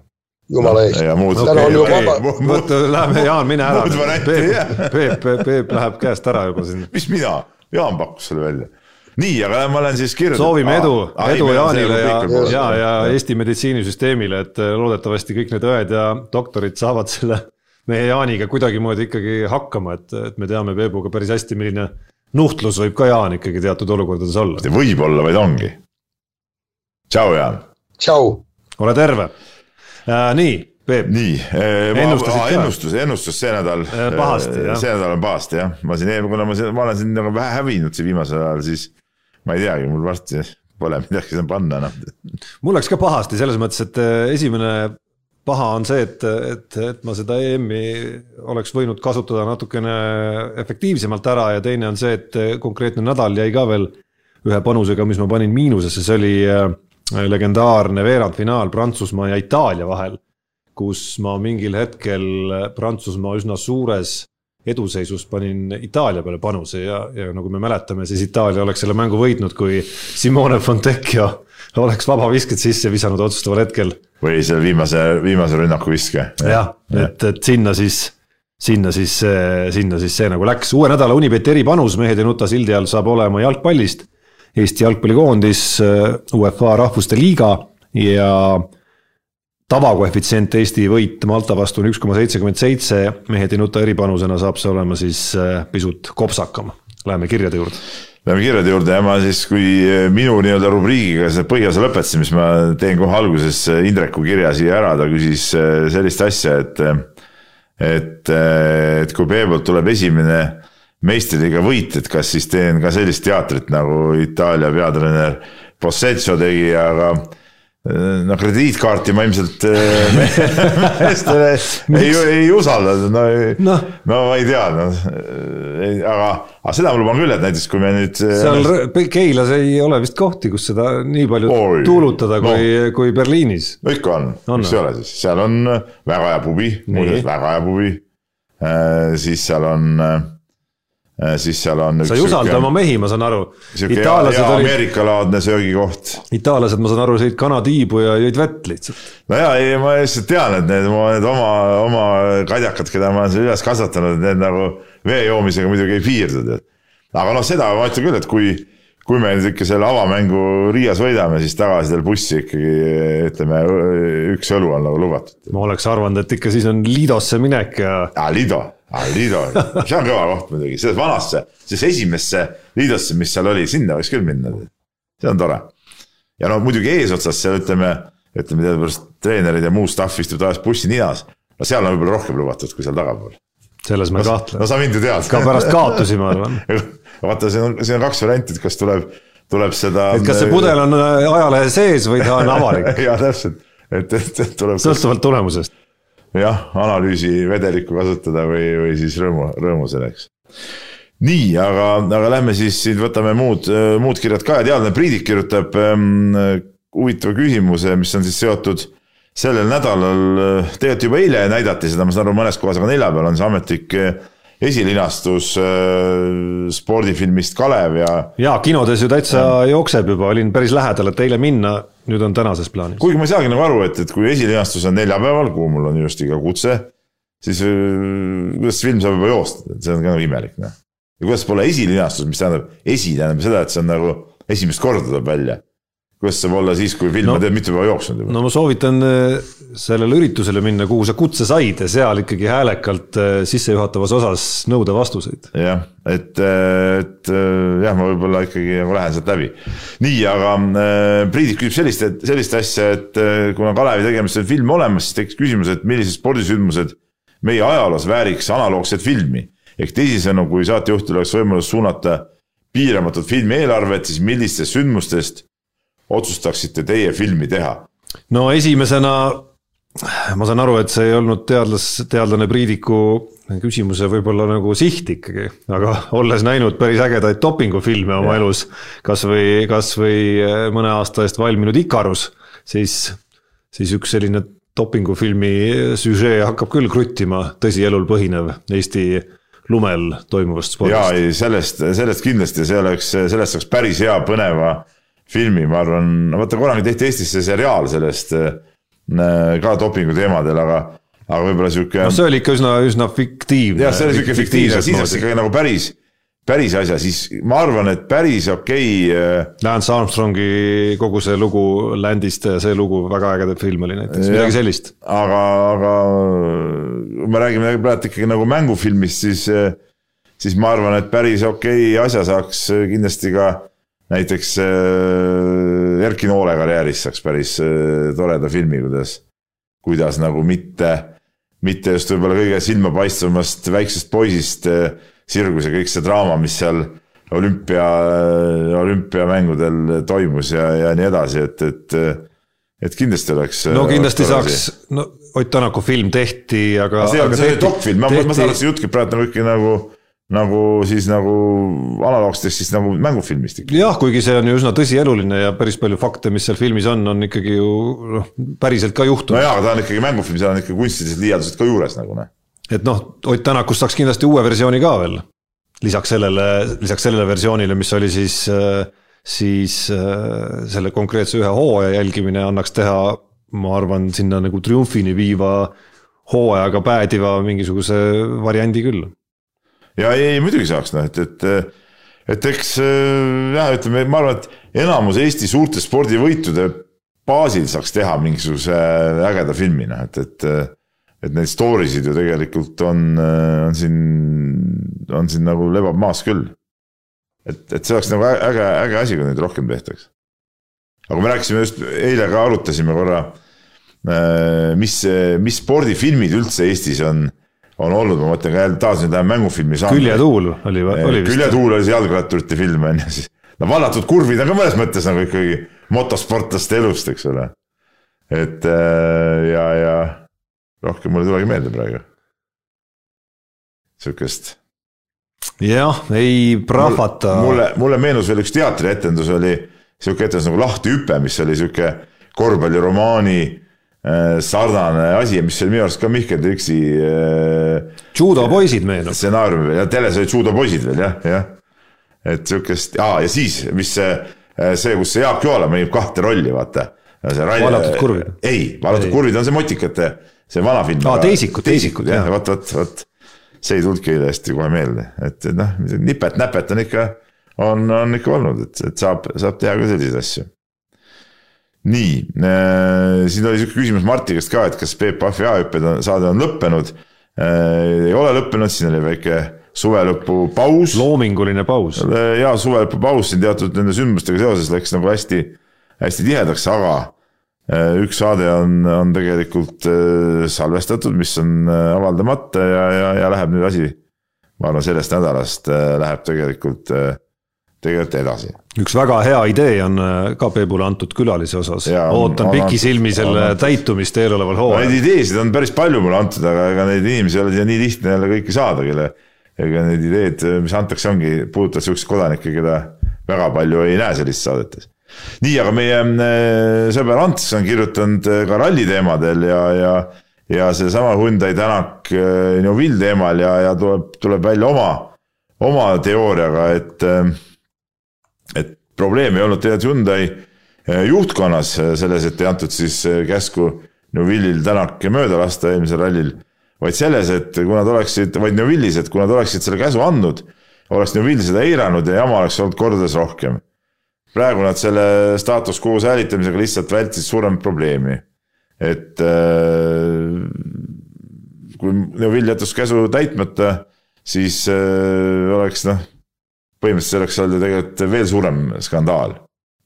jumala eest. täna on ju vaba. vot lähme, Jaan, mine ära. Peep, Peep, Peep, läheb käest ära juba siin. mis mina, Jaan pakkus selle välja nii, aga ma olen siis kirjutanud. soovime edu, edu Jaanile ja, ja, ja Eesti meditsiinisüsteemile, et äh, loodetavasti kõik need õed ja doktorid saavad selle meie Jaaniga kuidagimoodi ikkagi hakkama, et, et me teame Peebuga päris hästi, milline nuhtlus võib ka Jaan ikkagi teatud olukordades olla. võib-olla, vaid ongi. tšau, Jaan. tšau. ole terve. Nii, Peep. nii äh,, ennustus, ennustus see nädal. Äh,. see nädal on pahasti jah, ma siin, kuna ma, ma olen siin nagu vähe hävinud siin viimasel ajal, siis ma ei teagi, mul varsti pole midagi sinna panna enam no.. mul läks ka pahasti selles mõttes, et äh, esimene paha on see, et, et, et ma seda EM-i oleks võinud kasutada natukene efektiivsemalt ära ja teine on see, et konkreetne nädal jäi ka veel ühe panusega, mis ma panin miinusesse, see oli äh, legendaarne veerandfinaal Prantsusmaa ja Itaalia vahel, kus ma mingil hetkel Prantsusmaa üsna suures eduseisus panin Itaalia peale panuse ja, ja nagu me mäletame, siis Itaalia oleks selle mängu võitnud, kui Simone Fontecchio oleks vabavisked sisse visanud otsustaval hetkel. või selle viimase, viimase rünnaku viske. jah, et, et sinna siis, sinna siis, sinna siis see nagu läks, uue nädala Unibeti eripanus Mehed ei nuta sildi all saab olema jalgpallist Eesti jalgpallikoondis, äh, UEFA rahvuste liiga ja tavakoefitsient Eesti võit Malta vastu on üks koma seitsekümmend seitse, mehed ei nuta eripanusena saab see olema siis äh, pisut kopsakam. Läheme kirjade juurde. Lähme kirjade juurde ja ma siis, kui minu nii-öelda rubriigiga selle põhiosa lõpetasin, mis ma teen kohe alguses Indreku kirja siia ära, ta küsis sellist asja, et et, et kui Peebolt tuleb esimene meistriga võit, et kas siis teen ka sellist teatrit nagu Itaalia peatreener Posseccio tegi, aga no krediitkaarti ma ilmselt äh, meestele ei, ei usalda, no, no. no ma ei tea, noh, aga, aga seda ma luban küll, et näiteks kui me nüüd. Äh, seal Keilas ei ole vist kohti, kus seda nii palju Oi, tuulutada no. kui, kui Berliinis. no ikka on, on, miks ei ole siis, seal on väga hea pubi, muuseas väga hea pubi. siis seal on Äh, siis seal on. sa ei usalda oma mehi, ma saan aru. Ameerika-laadne söögikoht. itaallased, ma saan aru, sõid kanatiibu ja jõid vett lihtsalt. no ja, ei, ma lihtsalt tean, et need, need oma, oma kadjakad, keda ma olen siin üles kasvatanud, need nagu vee joomisega muidugi ei piirdu, tead. aga noh, seda ma ütlen küll, et kui, kui me nüüd ikka selle avamängu Riias võidame, siis tagasi veel bussi ikkagi ütleme, üks õlu on nagu lubatud. ma oleks arvanud, et ikka siis on Lidosse minek ja. aa, Lido aga Liido, see on kõva koht muidugi, selles vanasse, sellesse esimesse Liidosse, mis seal oli, sinna võiks küll minna. see on tore. ja no muidugi eesotsas seal ütleme, ütleme teadupärast treenerid ja muu staff istub tavaliselt bussi ninas. no seal on võib-olla rohkem lubatud kui seal tagapool. selles ma ei kahtle. no sa mind ju tead. ka pärast kaotusi, ma arvan vaata, siin on, siin on kaks varianti, et kas tuleb, tuleb seda. et kas see pudel on äh, ajalehe sees või ta on avalik jaa, täpselt, et, et, et tuleb. sõltuvalt tulemusest jah, analüüsivedelikku kasutada või, või siis rõõmu, rõõmu selleks. nii, aga, aga lähme siis siin võtame muud, muud kirjad ka ja teadlane Priidik kirjutab ähm, huvitava küsimuse, mis on siis seotud sellel nädalal, tegelikult juba eile näidati seda, ma saan aru, mõnes kohas, aga neljapäeval on see ametlik esilinastus äh, spordifilmist Kalev ja. ja kinodes ju täitsa ja. jookseb juba, olin päris lähedal, et eile minna, nüüd on tänases plaanis. kuigi ma ei saagi nagu aru, et, et kui esilinastus on neljapäeval, kuhu mul on ilusti ka kutse, siis äh, kuidas film saab juba joosta, et see on ka nagu imelik, noh. ja kuidas pole esilinastus, mis tähendab, esi tähendab seda, et see on nagu esimest korda tuleb välja kuidas saab olla siis, kui film no, tead mitu päeva jooksnud juba? no ma soovitan äh, sellele üritusele minna, kuhu sa kutse said ja seal ikkagi häälekalt äh, sissejuhatavas osas nõuda vastuseid. jah, et, äh, et jah, ma võib-olla ikkagi nagu lähen sealt läbi. nii, aga Priidik küsib sellist, sellist asja, et kuna Kalevi tegemist on film olemas, siis tekkis küsimus, et millised spordisündmused meie ajaloos vääriks analoogset filmi. ehk teisisõnu, kui saatejuhtil oleks võimalus suunata piiramatut filmi eelarvet, siis millistest sündmustest otsustaksite teie filmi teha? no esimesena ma saan aru, et see ei olnud teadlas, teadlane Priidiku küsimuse võib-olla nagu siht ikkagi, aga olles näinud päris ägedaid dopingufilme oma ja. elus, kasvõi, kasvõi eh, mõne aasta eest valminud Ikarus, siis, siis üks selline dopingufilmi süžee hakkab küll kruttima, tõsielul põhinev Eesti lumel toimuvast spordist. jaa, ei sellest, sellest kindlasti, see oleks, sellest saaks päris hea põneva filmi, ma arvan, vaata kunagi tehti Eestis see seriaal sellest äh, ka dopingu teemadel, aga, aga võib-olla sihuke. no see oli ikka üsna, üsna fiktiivne. jah, see oli sihuke fiktiivne, siis oleks ikkagi nagu päris, päris asja, siis ma arvan, et päris okei okay,. Äh, Lance Armstrongi kogu see lugu Landist ja see lugu, väga äge film oli näiteks, midagi sellist. aga, aga kui me räägime praegu ikkagi nagu mängufilmist, siis, äh, siis ma arvan, et päris okei okay asja saaks kindlasti ka näiteks äh, Erki Noole karjääris saaks päris äh, toreda filmi, kuidas, kuidas nagu mitte, mitte just võib-olla kõige silmapaistvamast väiksest poisist äh, sirgus ja kõik see draama, mis seal olümpia, olümpiamängudel toimus ja, ja nii edasi, et, et et kindlasti oleks. no kindlasti saaks, no Ott Tänaku film tehti, aga. see on, see dokfilm, ma, ma saan aru, see jutt käib praegu nagu ikka nagu nagu siis nagu analoogsetest siis nagu mängufilmist ikka. jah, kuigi see on ju üsna tõsieluline ja päris palju fakte, mis seal filmis on, on ikkagi ju noh, päriselt ka juhtunud. no jaa, aga ta on ikkagi mängufilm, seal on ikka kunstilised liialdused ka juures nagu noh. et noh, Ott Tänakust saaks kindlasti uue versiooni ka veel. lisaks sellele, lisaks sellele versioonile, mis oli siis, siis selle konkreetse ühe hooaja jälgimine annaks teha, ma arvan, sinna nagu triumfini viiva hooajaga päädiva mingisuguse variandi küll ja ei, muidugi saaks noh, et, et, et eks jah, ütleme, ma arvan, et enamus Eesti suurte spordivõitude baasil saaks teha mingisuguse ägeda filmi, noh, et, et et neid story sid ju tegelikult on, on siin, on siin nagu lebab maas küll. et, et see oleks nagu äge, äge asi, kui neid rohkem tehtaks. aga me rääkisime just, eile ka arutasime korra, mis, mis spordifilmid üldse Eestis on, on olnud, ma mõtlen ka taas nüüd läheme mängufilmi saama. küljetuul oli, oli vist. küljetuul oli see jalgratturite film on ju, siis no vallatud kurvid on ka mõnes mõttes nagu ikkagi motosportlaste elust, eks ole. et äh, ja, ja rohkem mul ei tulegi meelde praegu. sihukest. jah, ei prahvata. mulle, mulle meenus veel üks teatrietendus oli sihuke etendus nagu Lahtihüpe, mis oli sihuke korvpalliromaani sarnane asi, mis oli minu arust ka Mihkel Triksi äh,. judopoisid meenub. stsenaariumi veel, jah, teles olid judopoisid veel jah, jah. et sihukest, aa ja siis, mis see, see, kus see Jaak Joala mängib kahte rolli, vaata. valatud kurvid. ei, valatud kurvid on see motikate see vana film. aa, teisikud, teisikud, jah, vot, vot, vot. see ei tulnudki eile hästi kohe meelde, et noh, nipet-näpet on ikka, on, on ikka olnud, et, et saab, saab teha ka selliseid asju. Nii äh,, siin oli sihuke küsimus Marti käest ka, et kas Peep Pahvi A-hüppe saade on lõppenud äh,. ei ole lõppenud, siin oli väike suvelõpu paus. loominguline paus. ja suvelõpu paus siin teatud nende sündmustega seoses läks nagu hästi, hästi tihedaks, aga Äh, üks saade on, on tegelikult äh, salvestatud, mis on äh, avaldamata ja, ja, ja läheb nüüd asi, ma arvan, sellest nädalast läheb tegelikult, tegelikult edasi. üks väga hea idee on ka Peebule antud külalise osas, ootan pikisilmi selle on, täitumist eeloleval hooajal. Neid ideesid on päris palju mulle antud, aga ega neid inimesi ei ole nii lihtne jälle kõiki saada, kelle ega need ideed, mis antakse, ongi, puudutavad siukseid kodanikke, keda väga palju ei näe sellistes saadetes nii, aga meie äh, sõber Ants on kirjutanud äh, ka ralli teemadel ja, ja, ja seesama Hyundai Tänak äh, Neuvill teemal ja, ja tuleb, tuleb välja oma, oma teooriaga, et, et probleem ei olnud tegelikult Hyundai juhtkonnas selles, et ei antud siis käsku Neuvillil Tänak mööda lasta eelmisel rallil, vaid selles, et kui nad oleksid, vaid Neuvillis, et kui nad oleksid selle käsu andnud, oleks Neuvill seda eiranud ja jama oleks olnud kordades rohkem praegu nad selle staatus quo säilitamisega lihtsalt vältisid suuremat probleemi. et kui Neuvill jättis käsu täitmata, siis oleks noh, põhimõtteliselt see oleks olnud ju tegelikult veel suurem skandaal.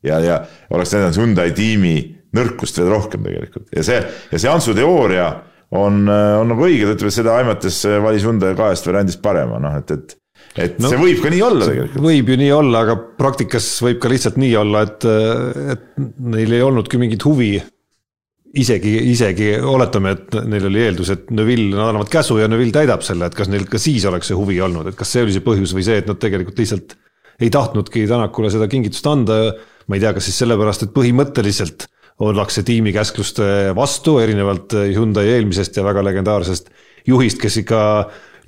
ja, ja oleks näidanud Hyundai tiimi nõrkust veel rohkem tegelikult ja see, ja see Antsu teooria on, on nagu õige, ta ütleb, et seda aimates valis Hyundai kahest variandist parema, noh et, et et no, see võib ka nii olla tegelikult. võib ju nii olla, aga praktikas võib ka lihtsalt nii olla, et, et neil ei olnudki mingit huvi. Isegi, isegi oletame, et neil oli eeldus, et Neville, nad annavad käsu ja Neville täidab selle, et kas neil ka siis oleks see huvi olnud, et kas see oli see põhjus või see, et nad tegelikult lihtsalt ei tahtnudki Tänakule seda kingitust anda. ma ei tea, kas siis sellepärast, et põhimõtteliselt ollakse tiimi käskluste vastu, erinevalt Hyundai eelmisest ja väga legendaarsest juhist, kes ikka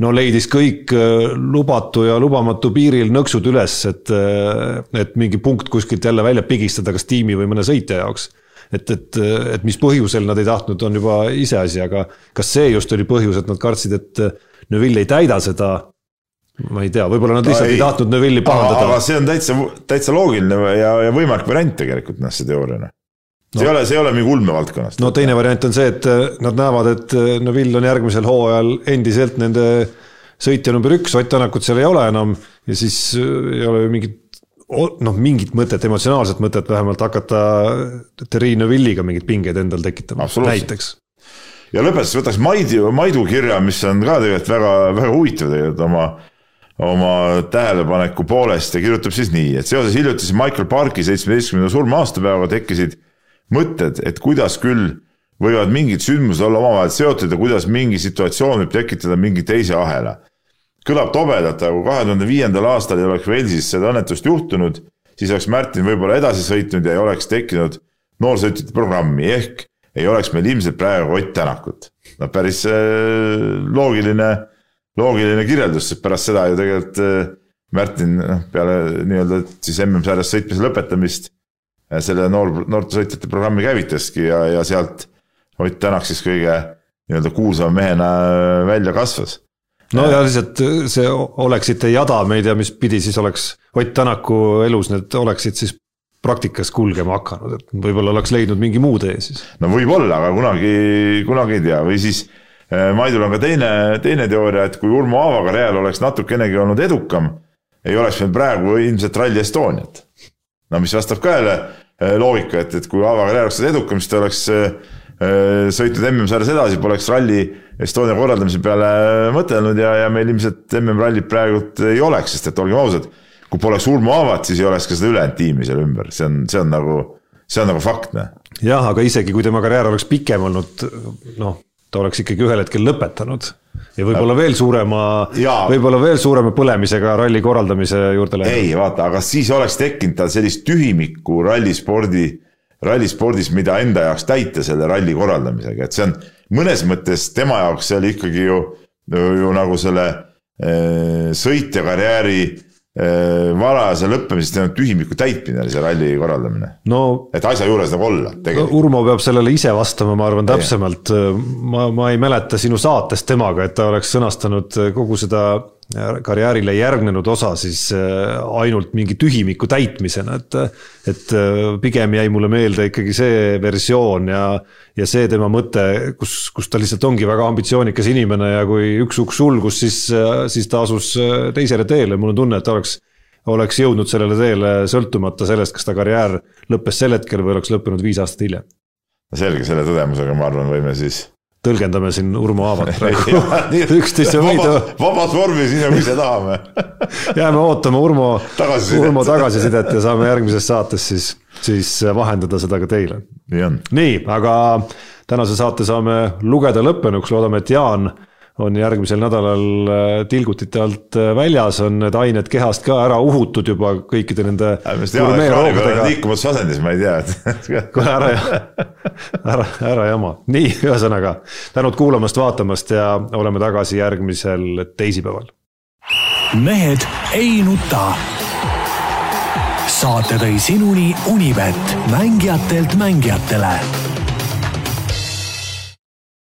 no leidis kõik äh, lubatu ja lubamatu piiril nõksud üles, et, äh, et mingi punkt kuskilt jälle välja pigistada, kas tiimi või mõne sõitja jaoks. Et, et, et mis põhjusel nad ei tahtnud, on juba iseasi, aga kas see just oli põhjus, et nad kartsid, et Neville ei täida seda ma ei tea, võib-olla nad lihtsalt ei, ei tahtnud Neville'i pahandada. aga see on täitsa, täitsa loogiline ja, ja võimalik variant tegelikult noh, see teooria noh no.. see ei ole, see ei ole mingi ulmevaldkonnast. no teine variant on see, et äh, nad näevad, et äh, Neville on järgmisel hooajal endiselt nende sõitja number üks, Ott Tänakut seal ei ole enam ja siis äh, ei ole ju mingit noh, mingit mõtet, emotsionaalset mõtet vähemalt hakata Terri Neville'iga mingeid pingeid endal tekitama, näiteks. ja lõpetuseks võtaks Maidu, Maidu kirja, mis on ka tegelikult väga, väga huvitav tegelikult oma oma tähelepaneku poolest ja kirjutab siis nii, et seoses hiljutise Michael Parki seitsmeteistkümnenda surma-aastapäevaga tekkisid mõtted, et kuidas küll võivad mingid sündmused olla omavahel seotud ja kuidas mingi situatsioon võib tekitada mingi teise ahela. Kõlab tobedalt, aga kui kahe tuhande viiendal aastal ei oleks Velsis seda õnnetust juhtunud, siis oleks Märtin võib-olla edasi sõitnud ja ei oleks tekkinud noorsõitjate programmi, ehk ei oleks meil ilmselt praegu Ott Tänakut. no päris äh, loogiline, loogiline kirjeldus, sest pärast seda ju tegelikult äh, Märtin noh, peale nii-öelda siis MM-sarjas sõitmise lõpetamist selle noor, noortesõitjate programmi käivitaski ja, ja sealt Ott Tänak siis kõige nii-öelda kuulsama mehena välja kasvas. No ja lihtsalt see oleksite jada, me ei tea, mis pidi siis oleks Ott Tänaku elus need oleksid siis praktikas kulgema hakanud, et võib-olla oleks leidnud mingi muu tee siis. no võib-olla, aga kunagi, kunagi ei tea, või siis eh, Maidul on ka teine, teine teooria, et kui Urmo Aava karjäär oleks natukenegi olnud edukam ei oleks meil praegu ilmselt Rally Estoniat. no mis vastab ka jälle äh, loogika, et, et kui Aava karjäär oleks edukam, siis ta oleks sõitnud MM-sarjas edasi, poleks Rally Estonia korraldamise peale mõtelnud ja, ja meil ilmselt MM-rallit praegult ei oleks, sest et olgem ausad, kui poleks Urmo Aavat, siis ei oleks ka seda ülejäänud tiimi seal ümber, see on, see on nagu, see on nagu fakt, noh. jah, aga isegi kui tema karjäär oleks pikem olnud, noh, ta oleks ikkagi ühel hetkel lõpetanud ja võib-olla veel suurema, võib-olla veel suurema põlemisega ralli korraldamise juurde läinud. ei vaata, aga siis oleks tekkinud tal sellist tühimikku rallispordi, rallispordis, mida enda jaoks täita selle ralli korraldamisega, et see on mõnes mõttes tema jaoks see oli ikkagi ju, ju nagu selle äh, sõitja karjääri äh, varajase lõppemisest ainult tühimiku täitmine oli see ralli korraldamine no,. et asja juures nagu olla tegelikult. Urmo peab sellele ise vastama, ma arvan täpsemalt. ma, ma ei mäleta sinu saatest temaga, et ta oleks sõnastanud kogu seda karjäärile järgnenud osa siis äh, ainult mingi tühimiku täitmisena, et. et äh, pigem jäi mulle meelde ikkagi see versioon ja, ja see tema mõte, kus, kus ta lihtsalt ongi väga ambitsioonikas inimene ja kui üks uks sulgus, siis, äh, siis ta asus teisele teele, mul on tunne, et ta oleks oleks jõudnud sellele teele sõltumata sellest, kas ta karjäär lõppes sel hetkel või oleks lõppenud viis aastat hiljem. selge, selle tõdemusega ma arvan, võime siis tõlgendame siin Urmo Aavat praegu. Üksteise võidu. vabas vormis, nii nagu ise tahame. Jääme ootama Urmo, Urmo tagasisidet ja saame järgmises saates siis, siis vahendada seda ka teile. nii aga tänase saate saame lugeda lõppenuks, loodame, et Jaan on järgmisel nädalal äh, tilgutite alt äh, väljas, on need ained kehast ka ära uhutud juba kõikide nende. liikumatus asendis, ma ei tea, kohe ära, ära, ära jama, nii, ühesõnaga tänud kuulamast-vaatamast ja oleme tagasi järgmisel teisipäeval. mehed ei nuta. saate tõi sinuni Unibet, mängijatelt mängijatele